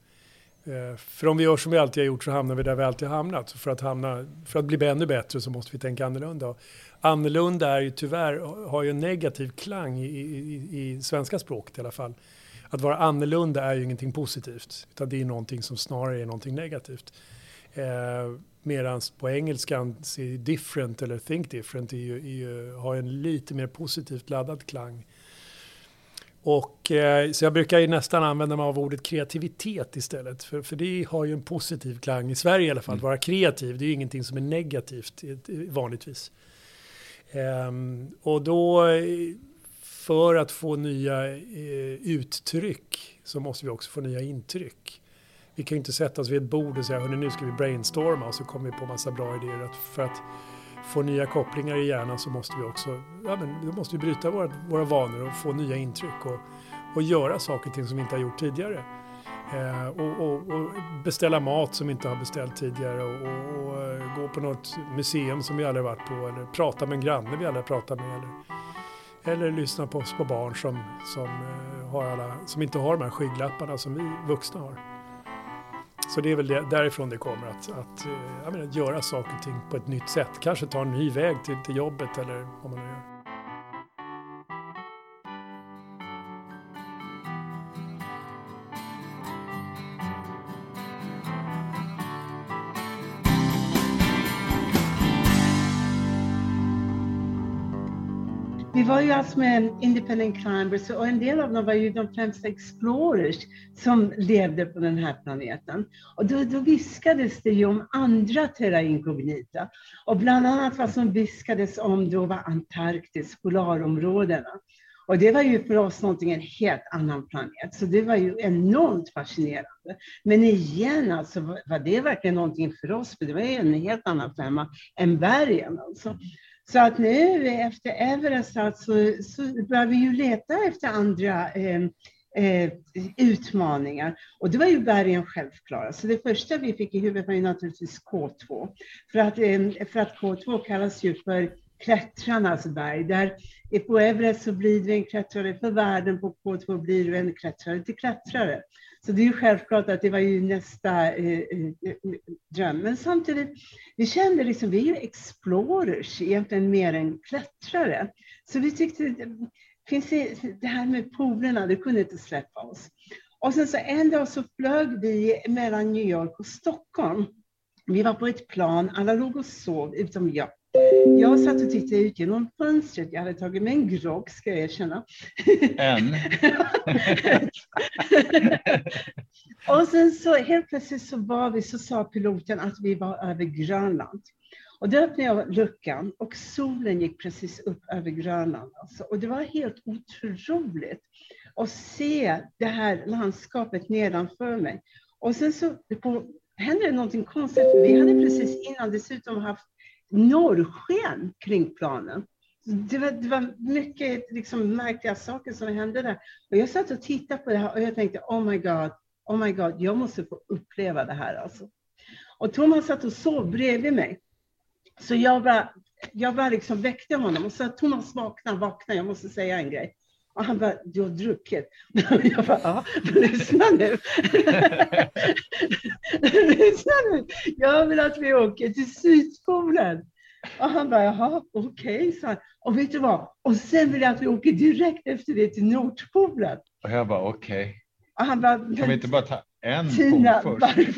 uh, för om vi gör som vi alltid har gjort så hamnar vi där vi alltid har hamnat. Så för, att hamna, för att bli ännu bättre så måste vi tänka annorlunda. Annorlunda är ju tyvärr, har ju en negativ klang i, i, i svenska språket i alla fall. Att vara annorlunda är ju ingenting positivt, utan det är någonting som snarare är någonting negativt. Uh, Medan på engelskan, se different eller think different är ju, är ju, har en lite mer positivt laddad klang. Och, eh, så jag brukar ju nästan använda mig av ordet kreativitet istället. För, för det har ju en positiv klang i Sverige i alla fall. Att mm. vara kreativ, det är ju ingenting som är negativt vanligtvis. Um, och då, för att få nya eh, uttryck, så måste vi också få nya intryck. Vi kan ju inte sätta oss vid ett bord och säga, hörni nu ska vi brainstorma och så kommer vi på massa bra idéer. Att för att få nya kopplingar i hjärnan så måste vi också, ja men då måste vi bryta våra, våra vanor och få nya intryck och, och göra saker och ting som vi inte har gjort tidigare. Eh, och, och, och, beställa mat som vi inte har beställt tidigare och, och, eh, gå på något museum som vi aldrig varit på eller prata med en granne vi aldrig pratat med. Eller, eller lyssna på små barn som, som, eh, har alla, som inte har de här skygglapparna som vi vuxna har. Så det är väl det, därifrån det kommer, att, att, eh, menar, att göra saker och ting på ett nytt sätt. Kanske ta en ny väg till, till jobbet eller vad man nu gör. Vi var ju alltså med Independent Climbers och en del av dem var ju de främsta explorers som levde på den här planeten. Och då, då viskades det ju om andra terra incognita. Och bland annat vad som viskades om då var Antarktis, polarområdena. Och det var ju för oss någonting, en helt annan planet. Så det var ju enormt fascinerande. Men igen, alltså, var det verkligen någonting för oss? För det var ju en helt annan femma än bergen. Alltså. Så att nu efter Everest så, så börjar vi ju leta efter andra eh, eh, utmaningar. Och det var ju bergen självklara. Så det första vi fick i huvudet var ju naturligtvis K2. För att, eh, för att K2 kallas ju för klättrarnas berg. Där på Everest så blir du en klättrare för världen, på K2 blir du en klättrare till klättrare. Så det är ju självklart att det var ju nästa eh, eh, dröm. Men samtidigt, vi kände liksom, vi är ju explorers egentligen mer än klättrare. Så vi tyckte, finns det, det här med polerna, det kunde inte släppa oss. Och sen så en dag så flög vi mellan New York och Stockholm. Vi var på ett plan, alla låg och sov utom jag. Jag satt och tittade ut genom fönstret. Jag hade tagit mig en grogg, ska jag erkänna. En? och sen så helt plötsligt så var vi, så sa piloten att vi var över Grönland. Och då öppnade jag luckan och solen gick precis upp över Grönland. Alltså. Och det var helt otroligt att se det här landskapet nedanför mig. Och sen så på, hände det någonting konstigt. Vi hade precis innan dessutom haft norrsken kring planen. Det var, det var mycket liksom, märkliga saker som hände där. Och jag satt och tittade på det här och jag tänkte, oh my god, oh my god, jag måste få uppleva det här alltså. Och Thomas satt och sov bredvid mig. Så jag bara, jag bara liksom väckte honom och sa, Thomas vakna, vakna, jag måste säga en grej. Och han bara, du har druckit. Jag bara, ja, lyssna nu. lyssna nu. Jag vill att vi åker till Sydpolen. Och han bara, jaha, okej, okay, så Och vet du vad? Och sen vill jag att vi åker direkt efter det till Nordpolen. Och jag bara, okej. Okay. Och han bara, kan vi inte bara ta en Tina, pool först?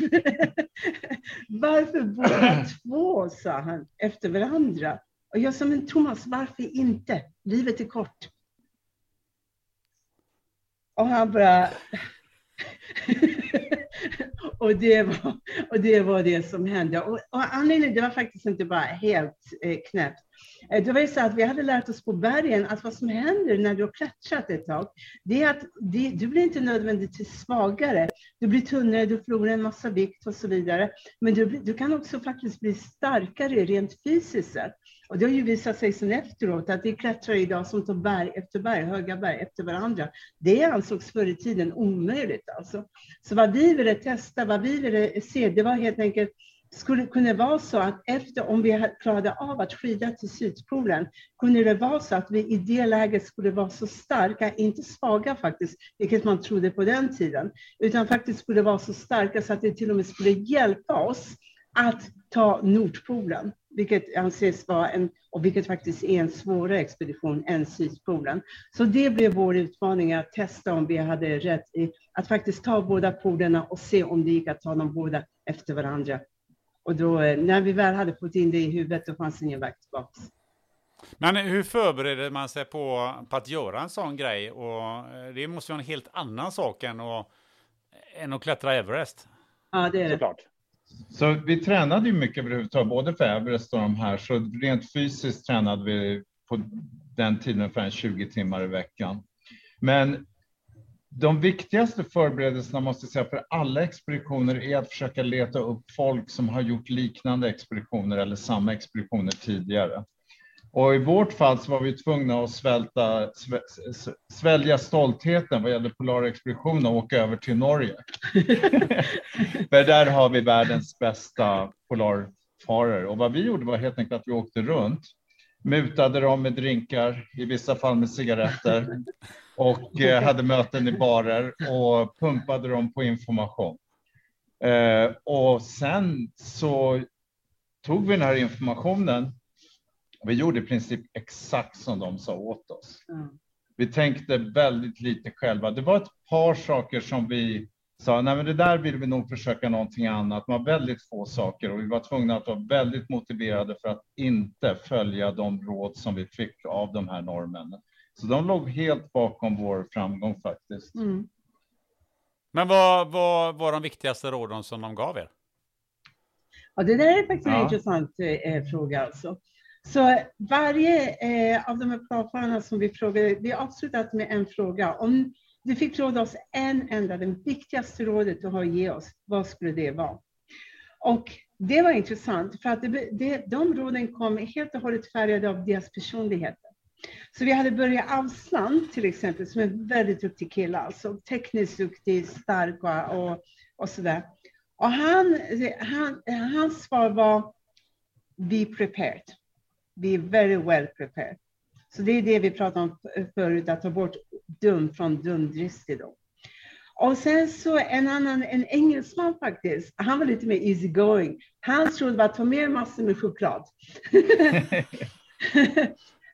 Varför, varför båda två, sa han, efter varandra? Och jag sa, men Thomas, varför inte? Livet är kort. Och han bara... och, det var, och det var det som hände. Och, och anledningen, det var faktiskt inte bara helt eh, knäppt. Eh, det var ju så att vi hade lärt oss på bergen att vad som händer när du har klättrat ett tag, det är att det, du blir inte nödvändigtvis svagare. Du blir tunnare, du förlorar en massa vikt och så vidare. Men du, du kan också faktiskt bli starkare rent fysiskt sett och det har ju visat sig sen efteråt att det är klättrare idag som tar berg efter berg, höga berg efter varandra. Det ansågs förr i tiden omöjligt alltså. Så vad vi ville testa, vad vi ville se, det var helt enkelt skulle kunna vara så att efter, om vi klarade av att skida till Sydpolen, kunde det vara så att vi i det läget skulle vara så starka, inte svaga faktiskt, vilket man trodde på den tiden, utan faktiskt skulle vara så starka så att det till och med skulle hjälpa oss att ta Nordpolen, vilket anses vara en, och vilket faktiskt är en svårare expedition än Sydpolen. Så det blev vår utmaning att testa om vi hade rätt i att faktiskt ta båda polerna och se om det gick att ta dem båda efter varandra. Och då, eh, när vi väl hade fått in det i huvudet, då fanns ingen väg tillbaka. Men hur förbereder man sig på, på att göra en sån grej? Och eh, det måste vara en helt annan sak än att, än att klättra Everest. Ja, det är det. Såklart. Så vi tränade ju mycket överhuvudtaget, både för Everest och de här, så rent fysiskt tränade vi på den tiden ungefär 20 timmar i veckan. Men de viktigaste förberedelserna måste jag säga för alla expeditioner är att försöka leta upp folk som har gjort liknande expeditioner eller samma expeditioner tidigare. Och i vårt fall så var vi tvungna att svälta, svälja stoltheten vad gäller polarexpeditionen och åka över till Norge. För där har vi världens bästa polarfarare. Och vad vi gjorde var helt enkelt att vi åkte runt, mutade dem med drinkar, i vissa fall med cigaretter och eh, hade möten i barer och pumpade dem på information. Eh, och sen så tog vi den här informationen vi gjorde i princip exakt som de sa åt oss. Mm. Vi tänkte väldigt lite själva. Det var ett par saker som vi sa, nej men det där vill vi nog försöka någonting annat. Var väldigt få saker och vi var tvungna att vara väldigt motiverade för att inte följa de råd som vi fick av de här norrmännen. Så de låg helt bakom vår framgång faktiskt. Mm. Men vad, vad var de viktigaste råden som de gav er? Ja, det där är faktiskt ja. en intressant eh, fråga. Alltså. Så varje eh, av de här planfararna som vi frågade, vi avslutat med en fråga. Om du fick råda oss en enda, det viktigaste rådet du har att ge oss, vad skulle det vara? Och det var intressant, för att det, det, de råden kom helt och hållet färgade av deras personligheter. Så vi hade Börje Avsland till exempel, som är en väldigt duktig kille, alltså tekniskt duktig, stark och, och, och sådär. Och han, han, hans svar var Be prepared. Be very well prepared. Så det är det vi pratade om förut, att ta bort dum från dumdristig. Och sen så en annan, en engelsman faktiskt, han var lite mer easy going. Han trodde bara ta med massor med choklad.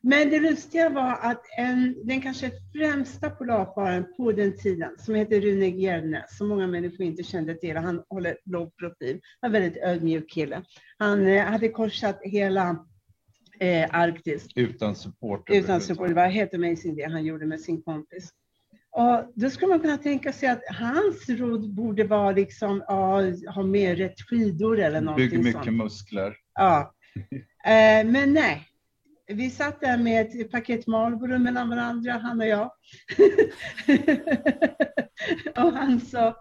Men det lustiga var att en, den kanske främsta polarfararen på den tiden, som heter Rune Gjernes, som många människor inte kände till, han håller låg profil, var en väldigt ödmjuk kille. Han eh, hade korsat hela eh, Arktis. Utan support. Utan support. Det var helt amazing det han gjorde med sin kompis. Och då skulle man kunna tänka sig att hans råd borde vara liksom, ja, ha mer rätt skidor eller någonting Bygg mycket sånt. muskler. Ja. Eh, men nej. Vi satt där med ett paket Marlboro mellan varandra, han och jag. och han sa,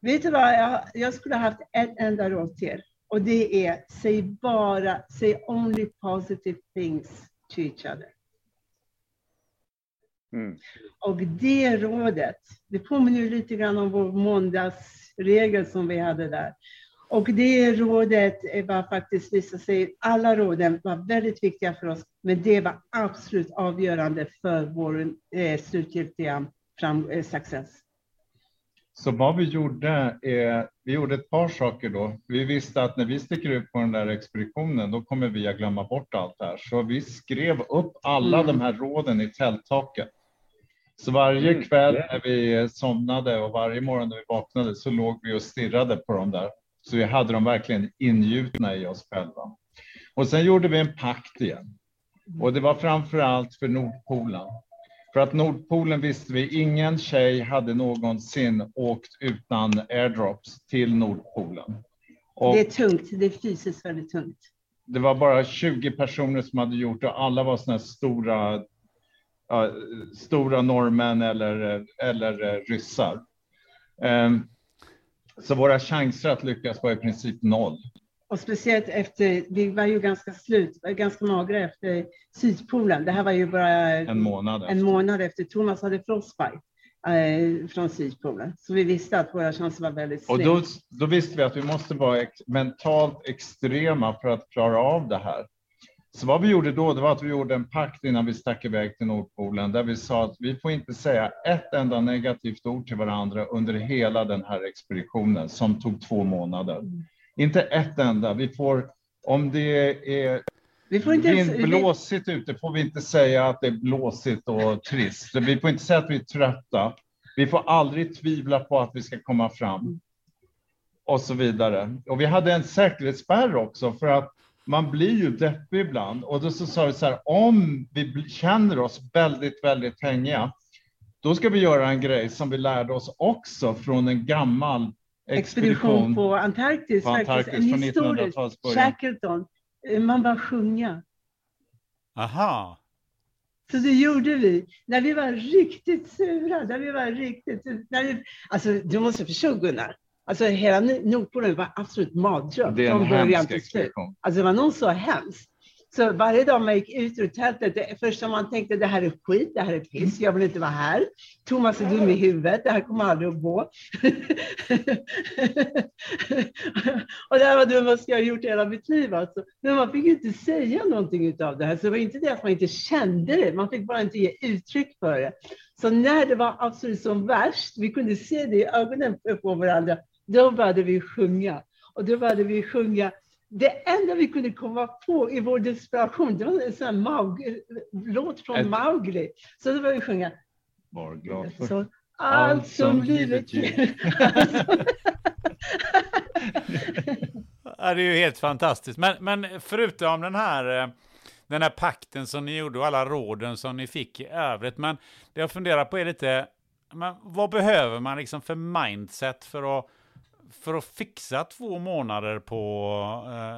vet du vad, jag, jag skulle ha haft ett enda råd till er. Och det är, säg bara, say only positive things to each other. Mm. Och det rådet, det påminner lite grann om vår måndagsregel som vi hade där. Och det rådet var faktiskt, visade sig, alla råden var väldigt viktiga för oss, men det var absolut avgörande för vår eh, slutgiltiga fram, eh, success. Så vad vi gjorde är, vi gjorde ett par saker då. Vi visste att när vi sticker ut på den där expeditionen, då kommer vi att glömma bort allt det här. Så vi skrev upp alla Mm. de här råden i tälttaket. Så varje Mm. kväll när vi somnade och varje morgon när vi vaknade så låg vi och stirrade på dem där. Så vi hade dem verkligen ingjutna i oss själva. Och sen gjorde vi en pakt igen. Och det var framför allt för Nordpolen. För att Nordpolen visste vi, ingen tjej hade någonsin åkt utan airdrops till Nordpolen. Och Det är tungt, det är fysiskt väldigt tungt. det var bara 20 personer som hade gjort det. Alla var här stora, ja, stora norrmän eller, eller eh, ryssar. Ehm, så våra chanser att lyckas var i princip noll. Och speciellt efter, vi var ju ganska slut, ganska magra efter Sydpolen. Det här var ju bara En månad efter. en månad efter Thomas hade frostbite eh, från Sydpolen. Så vi visste att våra chanser var väldigt Och slim. då, då visste vi att vi måste vara ex mentalt extrema för att klara av det här. Så vad vi gjorde då, det var att vi gjorde en pakt innan vi stack iväg till Nordpolen, där vi sa att vi får inte säga ett enda negativt ord till varandra under hela den här expeditionen som tog två månader. Inte ett enda. Vi får, om det är Vi får inte ens- blåsigt ute, får vi inte säga att det är blåsigt och trist. Vi får inte säga att vi är trötta. Vi får aldrig tvivla på att vi ska komma fram. Och så vidare. Och vi hade en säkerhetsspärr också för att man blir ju deppig ibland. Och då så sa vi så här, om vi känner oss väldigt, väldigt hängiga, då ska vi göra en grej som vi lärde oss också från en gammal expedition på Antarktis. på faktiskt. Antarktis en från historisk 1900-talsbörjan. Shackleton. Man bara sjunga. Aha. Så det gjorde vi när vi var riktigt sura. När vi var riktigt... När vi, alltså, du måste förstå Gunnar. Alltså hela Nordpolen var absolut mardröm Det är en från början hemsk till slut. expedition. Alltså det var nog så hemskt. Så varje dag man gick ut ur tältet, det första man tänkte det här är skit, det här är piss, jag vill inte vara här. Thomas är dum i huvudet, det här kommer aldrig att gå. och det här var det dummaste jag har gjort i hela mitt liv. Alltså. Men man fick ju inte säga någonting av det här. Så det var inte det att man inte kände det, man fick bara inte ge uttryck för det. Så när det var absolut som värst, vi kunde se det i ögonen på varandra, då började vi sjunga. Och då började vi sjunga det enda vi kunde komma på i vår desperation, det var en sån här Maug- låt från Ett- Mowgli. Så då började vi sjunga Var glad för så, allt som livet ger. Ja, det är ju helt fantastiskt. Men, men förutom den här, eh, den här pakten som ni gjorde och alla råden som ni fick i övrigt. Men det jag funderar på är lite, men vad behöver man liksom för mindset för att, för att fixa två månader på,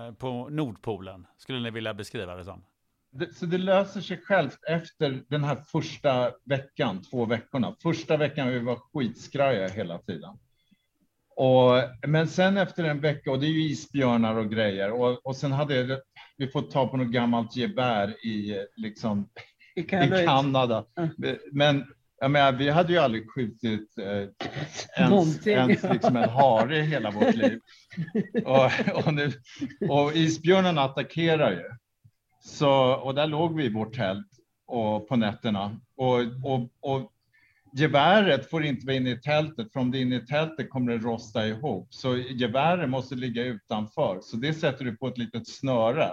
eh, på Nordpolen? Skulle ni vilja beskriva det som? Det, så det löser sig självt efter den här första veckan, två veckorna. Första veckan vi var skitskraja hela tiden. Och, men sen efter en vecka, och det är ju isbjörnar och grejer, och, och sen hade jag- vi fått ta på något gammalt gevär i, liksom, I i Kanada. Kanada. Men jag menar, vi hade ju aldrig skjutit eh, ens, ens liksom en hare i hela vårt liv. Och, och, nu, och isbjörnen attackerar ju. Så, och där låg vi i vårt tält och, på nätterna. Och, och, och geväret får inte vara inne i tältet, för om det är inne i tältet kommer det rosta ihop. Så geväret måste ligga utanför, så det sätter du på ett litet snöre.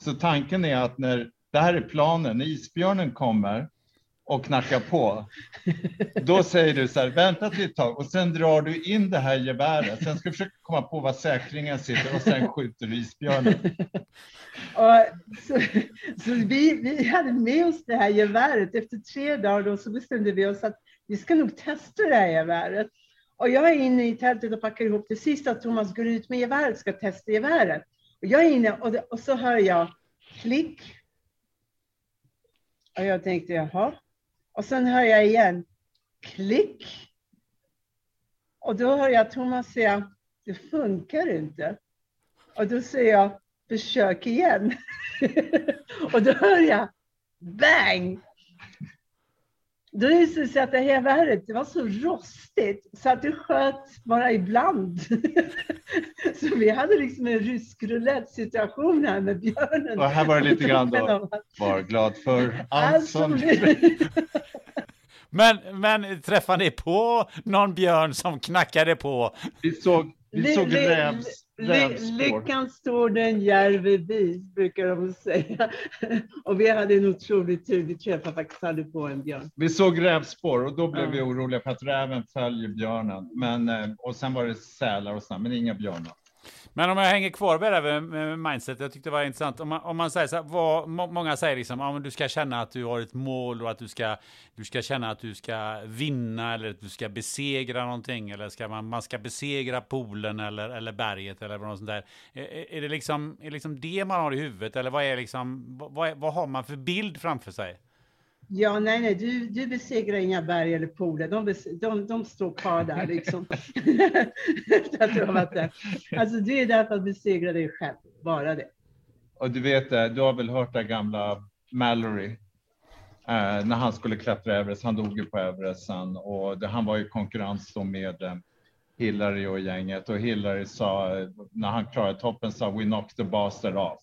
Så tanken är att när, det här är planen, när isbjörnen kommer och knackar på, då säger du så här, vänta ett tag och sen drar du in det här geväret. Sen ska du försöka komma på var säkringen sitter och sen skjuter du isbjörnen. Och så, så vi, vi hade med oss det här geväret. Efter tre dagar då så bestämde vi oss att vi ska nog testa det här geväret. Och jag är inne i tältet och packar ihop det sista. Thomas går ut med geväret ska testa geväret. Och jag är inne och, det, och så hör jag klick. Och jag tänkte jaha. Och sen hör jag igen klick. Och då hör jag Thomas säga, det funkar inte. Och då säger jag, försök igen. och då hör jag bang! Då visade det sig att det här geväret det var så rostigt så att det sköt bara ibland. så vi hade liksom en rysk roulette situation här med björnen. Och här var det lite grann då, var glad för allt Allt som... som Men, men träffade ni på någon björn som knackade på? Vi såg, vi såg rävs, Lyckan står den järve vis, brukar de säga. Och vi hade en otrolig tur. Vi träffade faktiskt aldrig på en björn. Vi såg rävspår och då blev Ja. vi oroliga för att räven följer björnen. Men, eh, och sen var det sälar och sånt, men inga björnar. Men om jag hänger kvar med det här med mindset, jag tyckte det var intressant. Om man, om man säger så här, vad, må, många säger liksom, ja, men du ska känna att du har ett mål och att du ska, du ska känna att du ska vinna eller att du ska besegra någonting eller ska man, man ska besegra poolen eller, eller berget eller något sånt där. Är, är- är det liksom, är det liksom det man har i huvudet eller vad är liksom, vad, vad, är, vad har man för bild framför sig? Ja, nej, nej, du, du besegrar inga berg eller poler. De, de, de står kvar där liksom. Att du har varit där. Alltså, du är där för att besegra dig själv. Bara det. Och du vet, eh, du har väl hört det gamla Mallory? Eh, när han skulle klättra Everest, han dog ju på Everest sen och det, han var i konkurrens då med eh, Hillary och gänget och Hillary sa, eh, när han klarade toppen, sa we knocked the bastard off.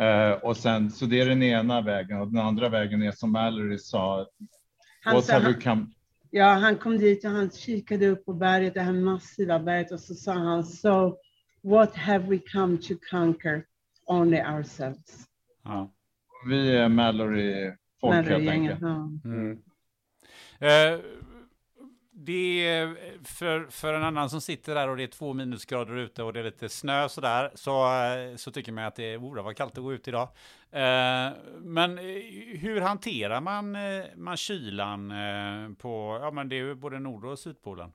Eh, och sen, så det är den ena vägen och den andra vägen är som Mallory sa, Han sa- han- come Ja, han kom dit och han kikade upp på berget, det här massiva berget och så sa han so what have we come to conquer? Only ourselves. Ja. Vi är Mallory-folk helt Mallory-gänget, enkelt. ja. Mm. Eh, det är för, för en annan som sitter där och det är två minusgrader ute och det är lite snö sådär så, eh, så tycker man att det är, oh, var kallt att gå ut idag. Eh, men eh, hur hanterar man, eh, man kylan på, ja men det är ju både Nord och Sydpolen?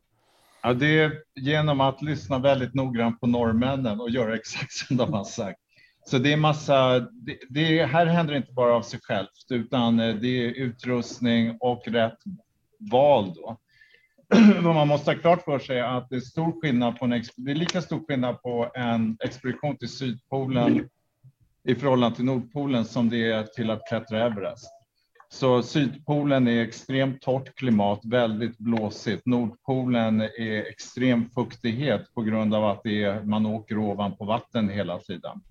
Ja, det är genom att lyssna väldigt noggrant på norrmännen och göra exakt som de har sagt. Så det är massa, det, det här händer inte bara av sig självt, utan det är utrustning och rätt val då. Vad man måste ha klart för sig är att det är stor skillnad på en, det är lika stor skillnad på en expedition till Sydpolen i förhållande till Nordpolen som det är till att klättra Everest. Så Sydpolen är extremt torrt klimat, väldigt blåsigt. Nordpolen är extrem fuktighet på grund av att det är, man åker ovanpå vatten hela tiden.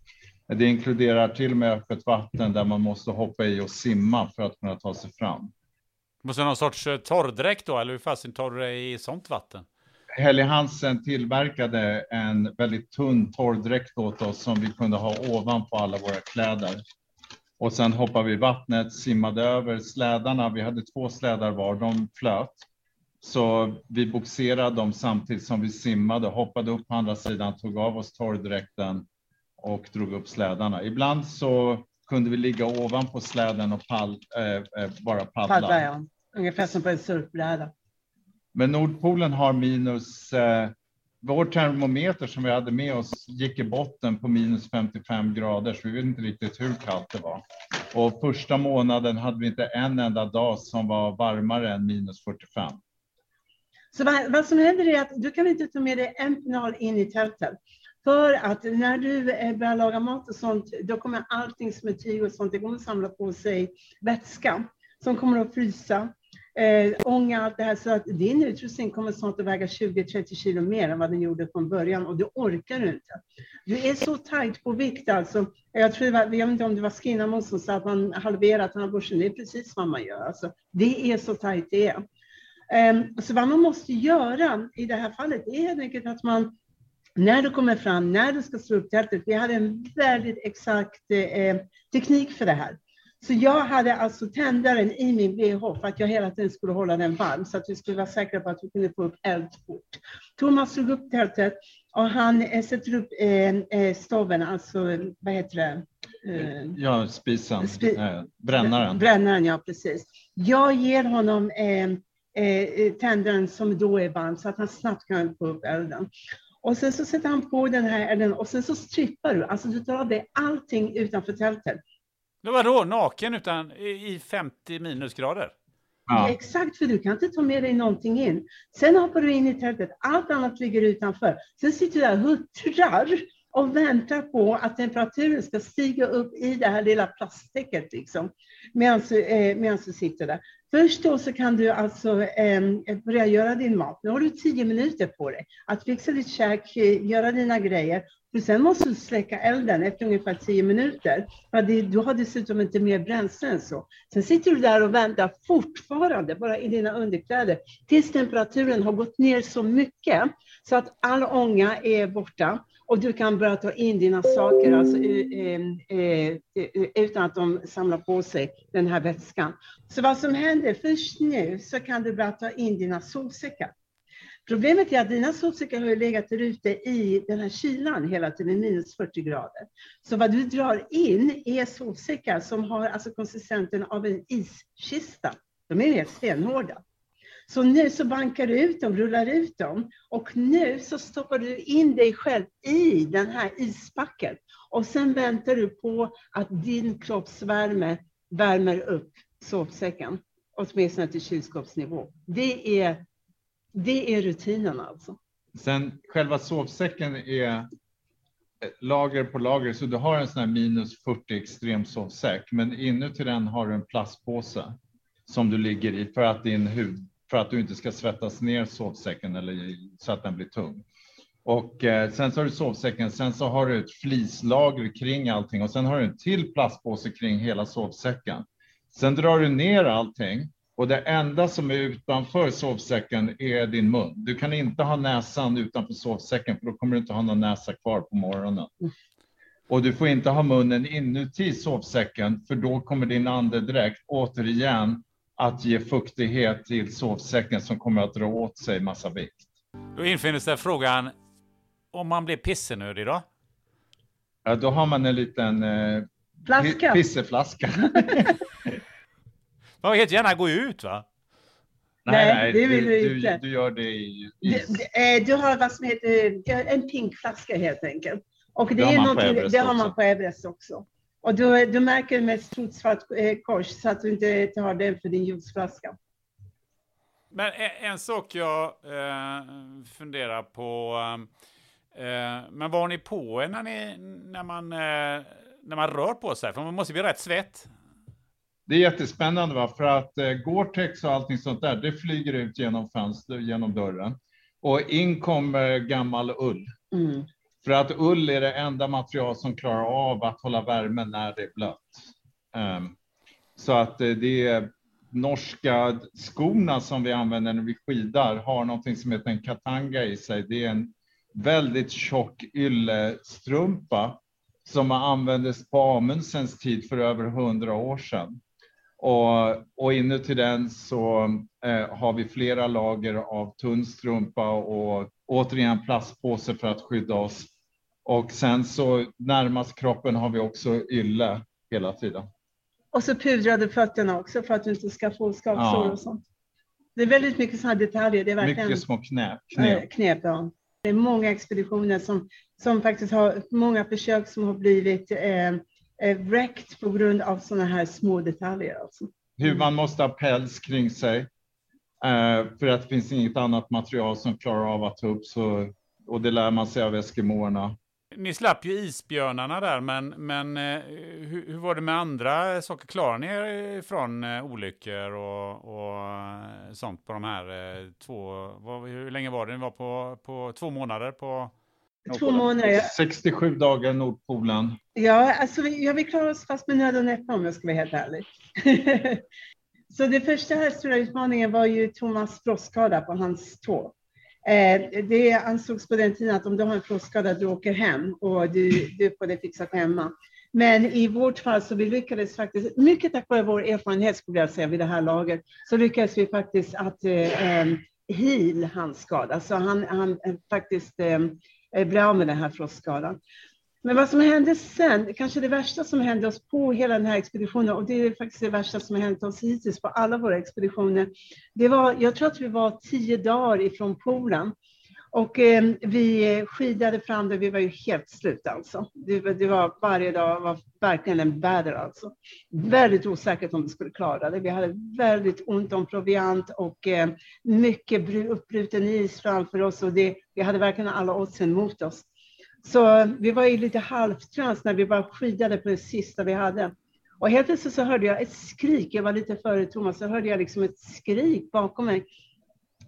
Det inkluderar till och med öppet vatten där man måste hoppa i och simma för att kunna ta sig fram. Måste ha någon sorts eh, torrdräkt då, eller hur fasen tar du dig i sånt vatten? Helly Hansen tillverkade en väldigt tunn torrdräkt åt oss som vi kunde ha ovanpå alla våra kläder. Och sen hoppade vi i vattnet, simmade över slädarna. Vi hade två slädar var, de flöt. Så vi boxerade dem samtidigt som vi simmade, hoppade upp på andra sidan, tog av oss torrdräkten och drog upp slädarna. Ibland så kunde vi ligga ovanpå släden och pall, eh, bara paddla. Paddla, ja. Ungefär som på en surfbräda. Men Nordpolen har minus, eh, vår termometer som vi hade med oss gick i botten på minus 55 grader, så vi vet inte riktigt hur kallt det var. Och första månaden hade vi inte en enda dag som var varmare än minus 45. Så vad, vad som händer är att du kan inte ta med dig en penal in i tältet. För att när du eh, börjar laga mat och sånt, då kommer allting som är tyg och sånt, det kommer samla på sig vätska som kommer att frysa. Eh, ånga, allt det här. Så att din utrustning kommer snart att väga 20-30 kilo mer än vad den gjorde från början och det orkar du inte. Du är så tajt på vikt alltså. Jag tror, var- jag vet inte om det var Skinnamon som sa att man halverat tandborsten. Det är precis vad man gör. Alltså, det är så tajt det är. Eh, Så vad man måste göra i det här fallet är helt enkelt att man, när du kommer fram, när du ska slå upp tältet, vi hade en väldigt exakt eh, teknik för det här. Så jag hade alltså tändaren i min bh för att jag hela tiden skulle hålla den varm så att vi skulle vara säkra på att vi kunde få upp eld fort. Thomas slog upp tältet och han eh, sätter upp eh, eh, stoven, alltså vad heter det? Eh, Ja, spisen, Spi- eh, brännaren. Brännaren, ja precis. Jag ger honom eh, eh, tändaren som då är varm så att han snabbt kan få upp elden. Och sen så sätter han på den här elden och sen så strippar du, alltså du tar av dig allting utanför tältet. Det var då naken utan i i 50 minusgrader? Exakt, för du kan inte ta med dig någonting in. Sen hoppar du in i tältet, allt annat ligger utanför. Sen sitter du där och huttrar och väntar på att temperaturen ska stiga upp i det här lilla plasttäcket liksom, medan du, eh, du sitter där. Först då så kan du alltså eh, börja göra din mat. Nu har du tio minuter på dig att fixa ditt käk, eh, göra dina grejer. För sen måste du släcka elden efter ungefär 10 minuter. För det, du har dessutom inte mer bränsle än så. Sen sitter du där och väntar fortfarande, bara i dina underkläder, tills temperaturen har gått ner så mycket så att all ånga är borta och du kan börja ta in dina saker alltså, eh, eh, eh, utan att de samlar på sig den här vätskan. Så vad som händer, först nu så kan du börja ta in dina sovsäckar. Problemet är att dina sovsäckar har legat där ute i den här kylan hela tiden, minus 40 grader. Så vad du drar in är sovsäckar som har alltså konsistensen av en iskista. De är helt stenhårda. Så nu så bankar du ut dem, rullar ut dem och nu så stoppar du in dig själv i den här isbacken och sen väntar du på att din kroppsvärme värmer upp sovsäcken, åtminstone till kylskåpsnivå. Det är, det är rutinen alltså. Sen själva sovsäcken är lager på lager, så du har en sån här minus 40 extrem sovsäck, men inuti den har du en plastpåse som du ligger i för att din hud för att du inte ska svettas ner sovsäcken eller så att den blir tung. Och eh, sen så har du sovsäcken, sen så har du ett flislager kring allting och sen har du en till plastpåse kring hela sovsäcken. Sen drar du ner allting och det enda som är utanför sovsäcken är din mun. Du kan inte ha näsan utanför sovsäcken för då kommer du inte ha någon näsa kvar på morgonen. Och du får inte ha munnen inuti sovsäcken för då kommer din andedräkt återigen att ge fuktighet till sovsäcken som kommer att dra åt sig massa vikt. Då infinner sig frågan, om man blir pissenödig då? Ja, då har man en liten eh, Flaska. pisseflaska. Man vill helt gärna gå ut va? Nej, nej, det vill du, du du, inte. du gör det i... Du, du, eh, du har vad som heter eh, en pink flaska helt enkelt. Och det, Det har är Everest det har man också. på Everest också. Och du, du märker med ett stort svart eh, kors så att du inte tar den för din juiceflaska. Men en, en sak jag eh, funderar på. Eh, men vad har ni på er när, ni, när, man, eh, när man rör på sig? För man måste bli rätt svett. Det är jättespännande va? för att eh, Gore-Tex och allting sånt där, det flyger ut genom fönster, genom dörren. Och in kommer gammal ull. Mm. För att ull är det enda material som klarar av att hålla värmen när det är blött. Ehm, så att eh, det är norska skorna som vi använder när vi skidar har någonting som heter en katanga i sig. Det är en väldigt tjock yllestrumpa som användes på Amundsens tid för över hundra år sedan. Och, och inuti den så eh, har vi flera lager av tunn strumpa och återigen plastpåse för att skydda oss. Och sen så närmast kroppen har vi också ylle hela tiden. Och så pudrade fötterna också för att du inte ska få skavsår Ja. och sånt. Det är väldigt mycket sådana detaljer. Det är verkligen Mycket små knä, eh, knep. knep. Ja. Det är många expeditioner som, som faktiskt har, många försök som har blivit eh, eh, wrecked på grund av sådana här små detaljer. Alltså. Hur man måste ha päls kring sig. Eh, för att det finns inget annat material som klarar av att ta upp så. Och det lär man sig av eskimåerna. Ni slapp ju isbjörnarna där, men, men eh, hur, hur var det med andra saker? Klarar ni er från eh, olyckor och, och eh, sånt på de här eh, två... Vad, hur länge var det? Ni var på, på två månader på... Två månader. 67 dagar Nordpolen. Ja, alltså, vi- ja, vi klarar oss fast med nöd och näppe om jag ska vara helt ärlig. så det första här stora utmaningen var ju Thomas frostskada på hans tå. Eh, det ansågs på den tiden att om du har en frostskada, du åker hem och du, du får det fixat hemma. Men i vårt fall så vi lyckades faktiskt, mycket tack vare vår erfarenhet skulle jag säga vid det här laget, så lyckades vi faktiskt att eh, eh, heal hans skada. Så han, han eh, faktiskt eh, bli av med den här frostskadan. Men vad som hände sen, kanske det värsta som hände oss på hela den här expeditionen, och det är faktiskt det värsta som har hänt oss hittills på alla våra expeditioner, det var, jag tror att vi var tio dagar ifrån polen. Och eh, vi skidade fram det, vi var ju helt slut alltså. Det, var- det var varje dag var verkligen en väder alltså. Väldigt osäkert om vi skulle klara det. Vi hade väldigt ont om proviant och eh, mycket uppbruten is framför oss och det, vi hade verkligen alla oddsen mot oss. Så vi var i lite halvtrans när vi bara skidade på det sista vi hade. Och helt plötsligt så hörde jag ett skrik, jag var lite före Thomas, så hörde jag liksom ett skrik bakom mig.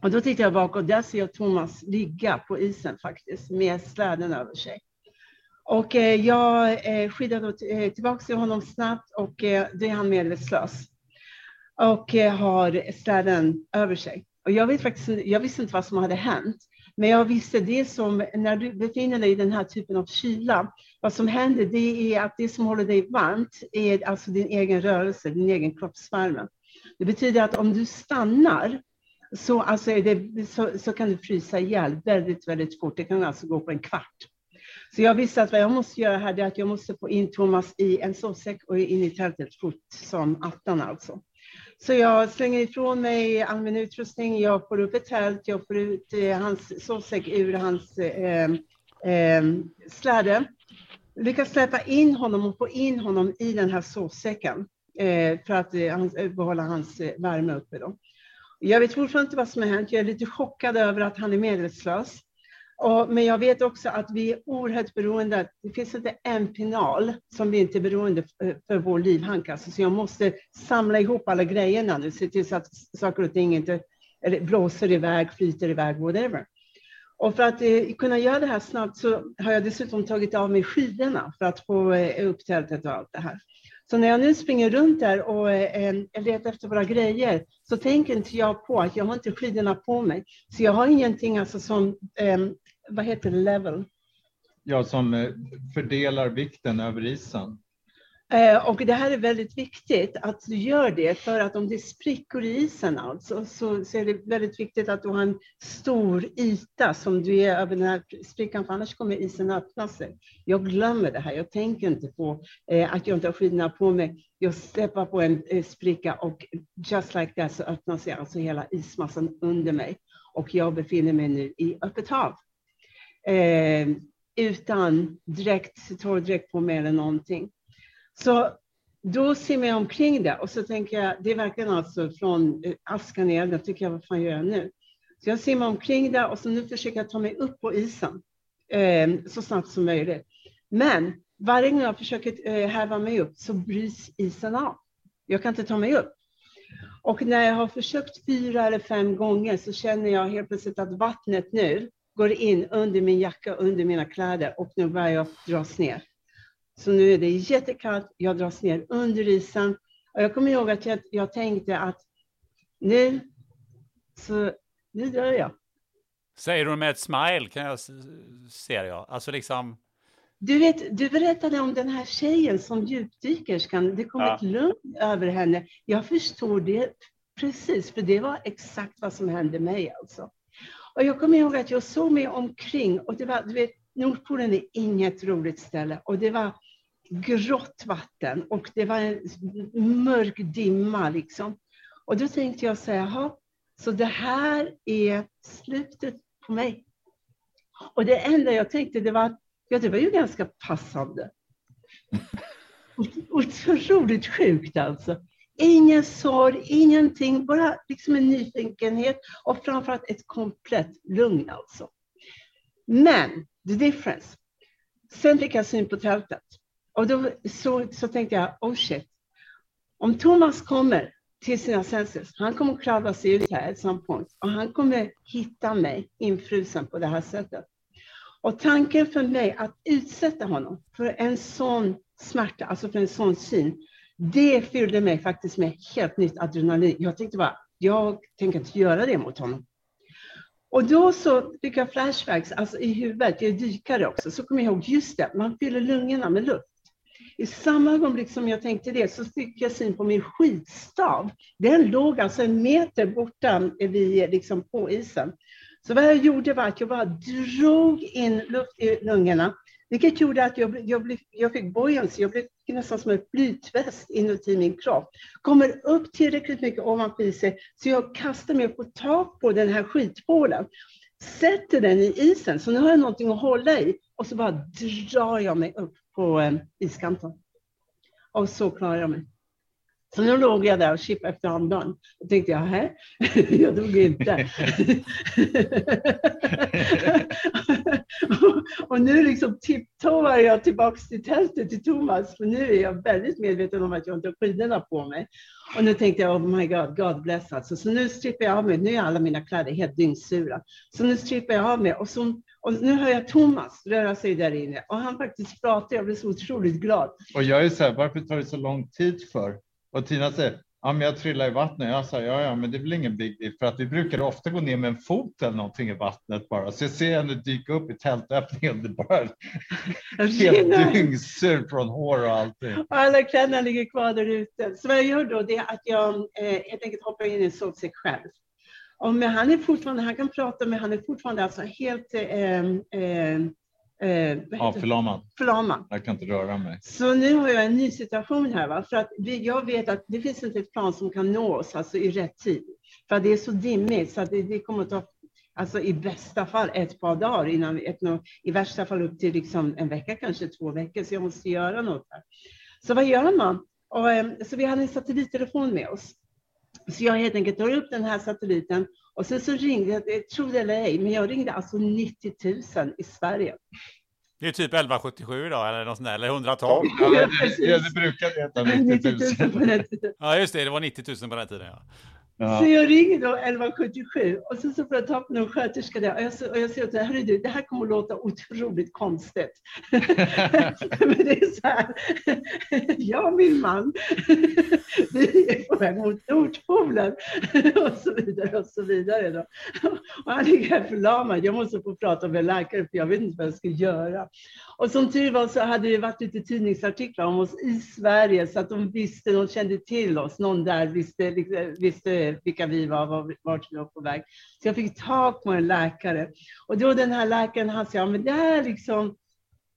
Och då tittar jag bakåt, där ser jag Thomas ligga på isen faktiskt, med släden över sig. Och eh, jag eh, skidade eh, tillbaka till honom snabbt och eh, då är han medvetslös. Och eh, har släden över sig. Och jag, vet faktiskt, jag visste inte vad som hade hänt. Men jag visste det som, när du befinner dig i den här typen av kyla, vad som händer det är att det som håller dig varmt är alltså din egen rörelse, din egen kroppsvärme. Det betyder att om du stannar så, alltså det, så, så kan du frysa ihjäl väldigt, väldigt fort. Det kan alltså gå på en kvart. Så jag visste att vad jag måste göra här är att jag måste få in Thomas i en sovsäck och in i tältet fort som attan alltså. Så jag slänger ifrån mig all min utrustning, jag får upp ett tält, jag får ut eh, hans sovsäck ur hans eh, eh, släde. Lyckas släppa in honom och få in honom i den här sovsäcken eh, för att eh, eh behålla hans eh, värme uppe. Då. Jag vet fortfarande inte vad som har hänt. Jag är lite chockad över att han är medvetslös. Och, men jag vet också att vi är oerhört beroende. Det finns inte en pinal som vi inte är beroende för, för vår livhank. Alltså, så jag måste samla ihop alla grejerna nu, se till så att saker och ting inte blåser iväg, flyter iväg, whatever. Och för att eh, kunna göra det här snabbt så har jag dessutom tagit av mig skidorna för att få eh, upp tältet och allt det här. Så när jag nu springer runt där och eh, letar efter våra grejer så tänker inte jag på att jag har inte skidorna på mig. Så jag har ingenting alltså som eh, vad heter det, level? Ja, som eh, fördelar vikten över isen. Eh, och det här är väldigt viktigt att du gör det för att om det sprickor i isen alltså, så, så är det väldigt viktigt att du har en stor yta som du är över den här sprickan för annars kommer isen öppna sig. Jag glömmer det här. Jag tänker inte på eh, att jag inte har skidorna på mig. Jag steppar på en eh, spricka och just like that så öppnar sig alltså hela ismassan under mig och jag befinner mig nu i öppet hav eh, utan direkt, torrdräkt på mig eller någonting. Så då ser jag omkring det och så tänker jag, det är verkligen alltså från eh, askan i elden, tycker jag, vad fan gör jag nu? Så jag simmar omkring där och så nu försöker jag ta mig upp på isen eh, så snabbt som möjligt. Men varje gång jag försöker eh, häva mig upp så bryts isen av. Jag kan inte ta mig upp. Och när jag har försökt fyra eller fem gånger så känner jag helt plötsligt att vattnet nu går in under min jacka, under mina kläder och nu börjar jag dras ner. Så nu är det jättekallt, jag dras ner under isen. Och jag kommer ihåg att jag, jag tänkte att nu, så nu dör jag. Säger du med ett smile kan jag se jag. Alltså liksom... Du vet, du berättade om den här tjejen som djupdykerskan. Det kom ja. ett lugn över henne. Jag förstår det precis, för det var exakt vad som hände mig alltså. Och jag kommer ihåg att jag såg mig omkring och det var, du vet, Nordpolen är inget roligt ställe och det var grått vatten och det var en mörk dimma liksom. Och då tänkte jag så här, så det här är slutet på mig. Och det enda jag tänkte det var ja det var ju ganska passande. Otroligt sjukt alltså. Ingen sorg, ingenting, bara liksom en nyfikenhet och framförallt ett komplett lugn alltså. Men, the difference. Sen fick jag syn på tältet och då så, så tänkte jag, oh shit. Om Thomas kommer till sina senses, han kommer kravla sig ut här at some point och han kommer hitta mig infrusen på det här sättet. Och tanken för mig att utsätta honom för en sån smärta, alltså för en sån syn, det fyllde mig faktiskt med helt nytt adrenalin. Jag tänkte bara, jag tänker inte göra det mot honom. Och då så fick jag flashbacks alltså i huvudet, jag är dykare också, så kom jag ihåg, just det, man fyller lungorna med luft. I samma ögonblick som jag tänkte det så fick jag syn på min skidstav. Den låg alltså en meter borta vid, liksom på isen. Så vad jag gjorde var att jag bara drog in luft i lungorna vilket gjorde att jag, jag, blev, jag fick buoyancy, jag blev nästan som en flytväst inuti min kropp. Kommer upp tillräckligt mycket ovanför isen så jag kastar mig upp och tar på den här skitbålen. Sätter den i isen, så nu har jag någonting att hålla i. Och så bara drar jag mig upp på eh, iskanten. Och så klarar jag mig. Så nu låg jag där och chippade efter armband. Då tänkte jag, här, jag dog inte. och nu liksom tipptoar jag tillbaks till tältet till Thomas, för nu är jag väldigt medveten om att jag inte har skidorna på mig. Och nu tänkte jag, oh my God, God bless alltså. Så nu strippar jag av mig, nu är alla mina kläder helt dyngsura. Så nu strippar jag av mig och, så, och nu hör jag Thomas röra sig där inne och han faktiskt pratar, jag blir så otroligt glad. Och jag är så här, varför tar det så lång tid för? Och Tina säger, ja men jag trillar i vattnet. Jag sa, ja ja men det är väl ingen big deal för att vi brukar ofta gå ner med en fot eller någonting i vattnet bara. Så jag ser henne dyka upp i tältöppningen. Det bara helt dyngsur från hår och allting. Och alla kläderna ligger kvar där ute. Så vad jag gör då det är att jag eh, helt enkelt hoppar in i en sovsäck själv. Men han är fortfarande, han kan prata med, han är fortfarande alltså helt eh, eh, Eh, ja, förlamad. förlamad. Jag kan inte röra mig. Så nu har jag en ny situation här. Va? För att vi, jag vet att det finns inte ett plan som kan nå oss alltså, i rätt tid. För att det är så dimmigt så att det, det kommer att ta alltså, i bästa fall ett par dagar innan öppnar. I värsta fall upp till liksom, en vecka, kanske två veckor. Så jag måste göra något. Här. Så vad gör man? Och, eh, så vi hade en satellittelefon med oss. Så jag helt enkelt tar upp den här satelliten och sen så ringde jag, tro det eller ej, men jag ringde alltså 90 000 i Sverige. Det är typ 1177 idag eller något sånt där, eller 112. Ja, det, det brukar heta 90 000. ja, just det, det var 90 000 på den tiden. Ja. Ja. Så jag ringer då 1177 och så, så får jag ta på någon sköterska där och jag, och jag säger henne, du, det här kommer att låta otroligt konstigt. Men det är så här, jag och min man, vi är på väg mot Nordpolen och så vidare och så vidare. Då. Och han ligger förlamad, jag måste få prata med läkare för jag vet inte vad jag ska göra. Och som tur var så hade det varit lite tidningsartiklar om oss i Sverige så att de visste, de kände till oss, någon där visste, visste vilka vi var, var, vart vi var på väg. Så jag fick tag på en läkare. Och då den här läkaren, han sa, ja men det här liksom,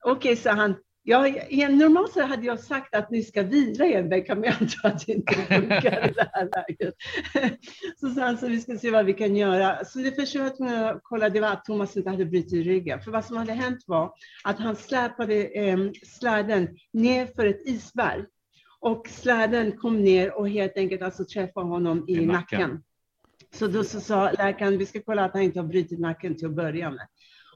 okej, okay, så han, Ja, normalt så hade jag sagt att ni ska vila i en vecka, men jag tror att det inte funkar i det här läget. Så sa han så vi ska se vad vi kan göra. Så det första jag kolla det var att Thomas inte hade brutit ryggen. För vad som hade hänt var att han släpade eh, släden ner för ett isberg. Och släden kom ner och helt enkelt alltså träffade honom i, I nacken. nacken. Så då så sa läkaren, vi ska kolla att han inte har brutit nacken till att börja med.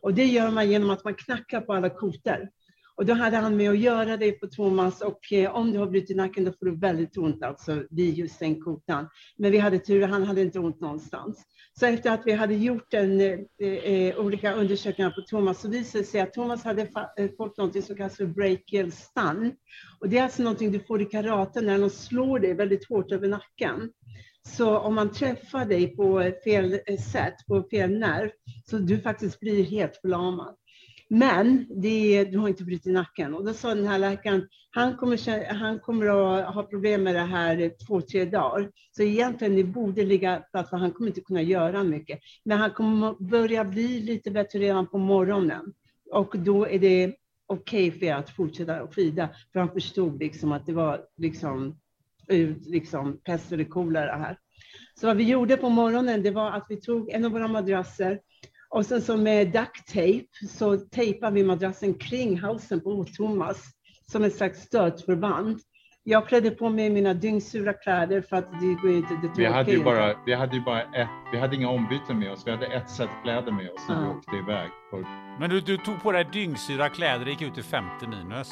Och det gör man genom att man knackar på alla kotor. Och då hade han med att göra det på Thomas och eh, om du har brutit nacken då får du väldigt ont alltså vid just den kotan. Men vi hade tur, han hade inte ont någonstans. Så efter att vi hade gjort en, eh, eh olika undersökningar på Thomas så visade det sig att Thomas hade eh, fått något som kallas för brachial stun. Och det är alltså någonting du får i karate när de slår dig väldigt hårt över nacken. Så om man träffar dig på fel eh, sätt, på fel nerv, så du faktiskt blir helt förlamad. Men det, du har inte brutit nacken. Och då sa den här läkaren, han kommer, han kommer att ha problem med det här två, tre dagar. Så egentligen det borde ligga platt, för han kommer inte kunna göra mycket. Men han kommer börja bli lite bättre redan på morgonen. Och då är det okej okay för att fortsätta att skida. För han förstod liksom att det var liksom, liksom pest eller kolera här. Så vad vi gjorde på morgonen, det var att vi tog en av våra madrasser och sen så med duct tape så tejpar vi madrassen kring halsen på Thomas som ett slags stötförband. Jag klädde på mig mina dyngsura kläder för att det går inte. Det vi, hade ju bara, vi hade ju bara ett, vi hade inga ombyten med oss. Vi hade ett set kläder med oss när ja. vi åkte iväg. Men du, du tog på dig dyngsura kläder och gick ut i 50 minus?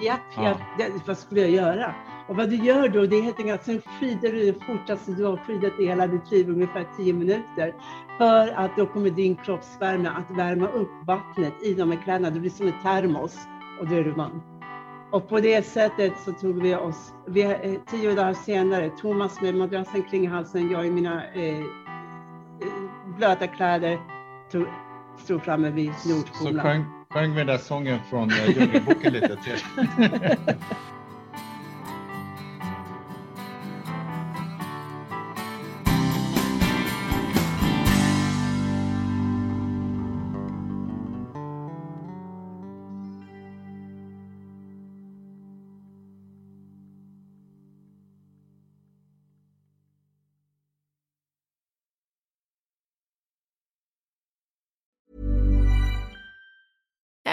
Japp, ja. ja. vad skulle jag göra? Och vad du gör då, det är helt enkelt att sen skidar du det fortaste du har skidat i hela ditt liv, ungefär 10 minuter. För att då kommer din kroppsvärme att värma upp vattnet i de här kläderna. Det blir som en termos och då är du varm. Och på det sättet så tog vi oss, vi, eh, tio dagar senare, Thomas med madrassen kring halsen, jag i mina eh, eh blöta kläder, tog, stod framme vid Nordskolan. Sjöng, vi den där sången från eh, Djungelboken lite till.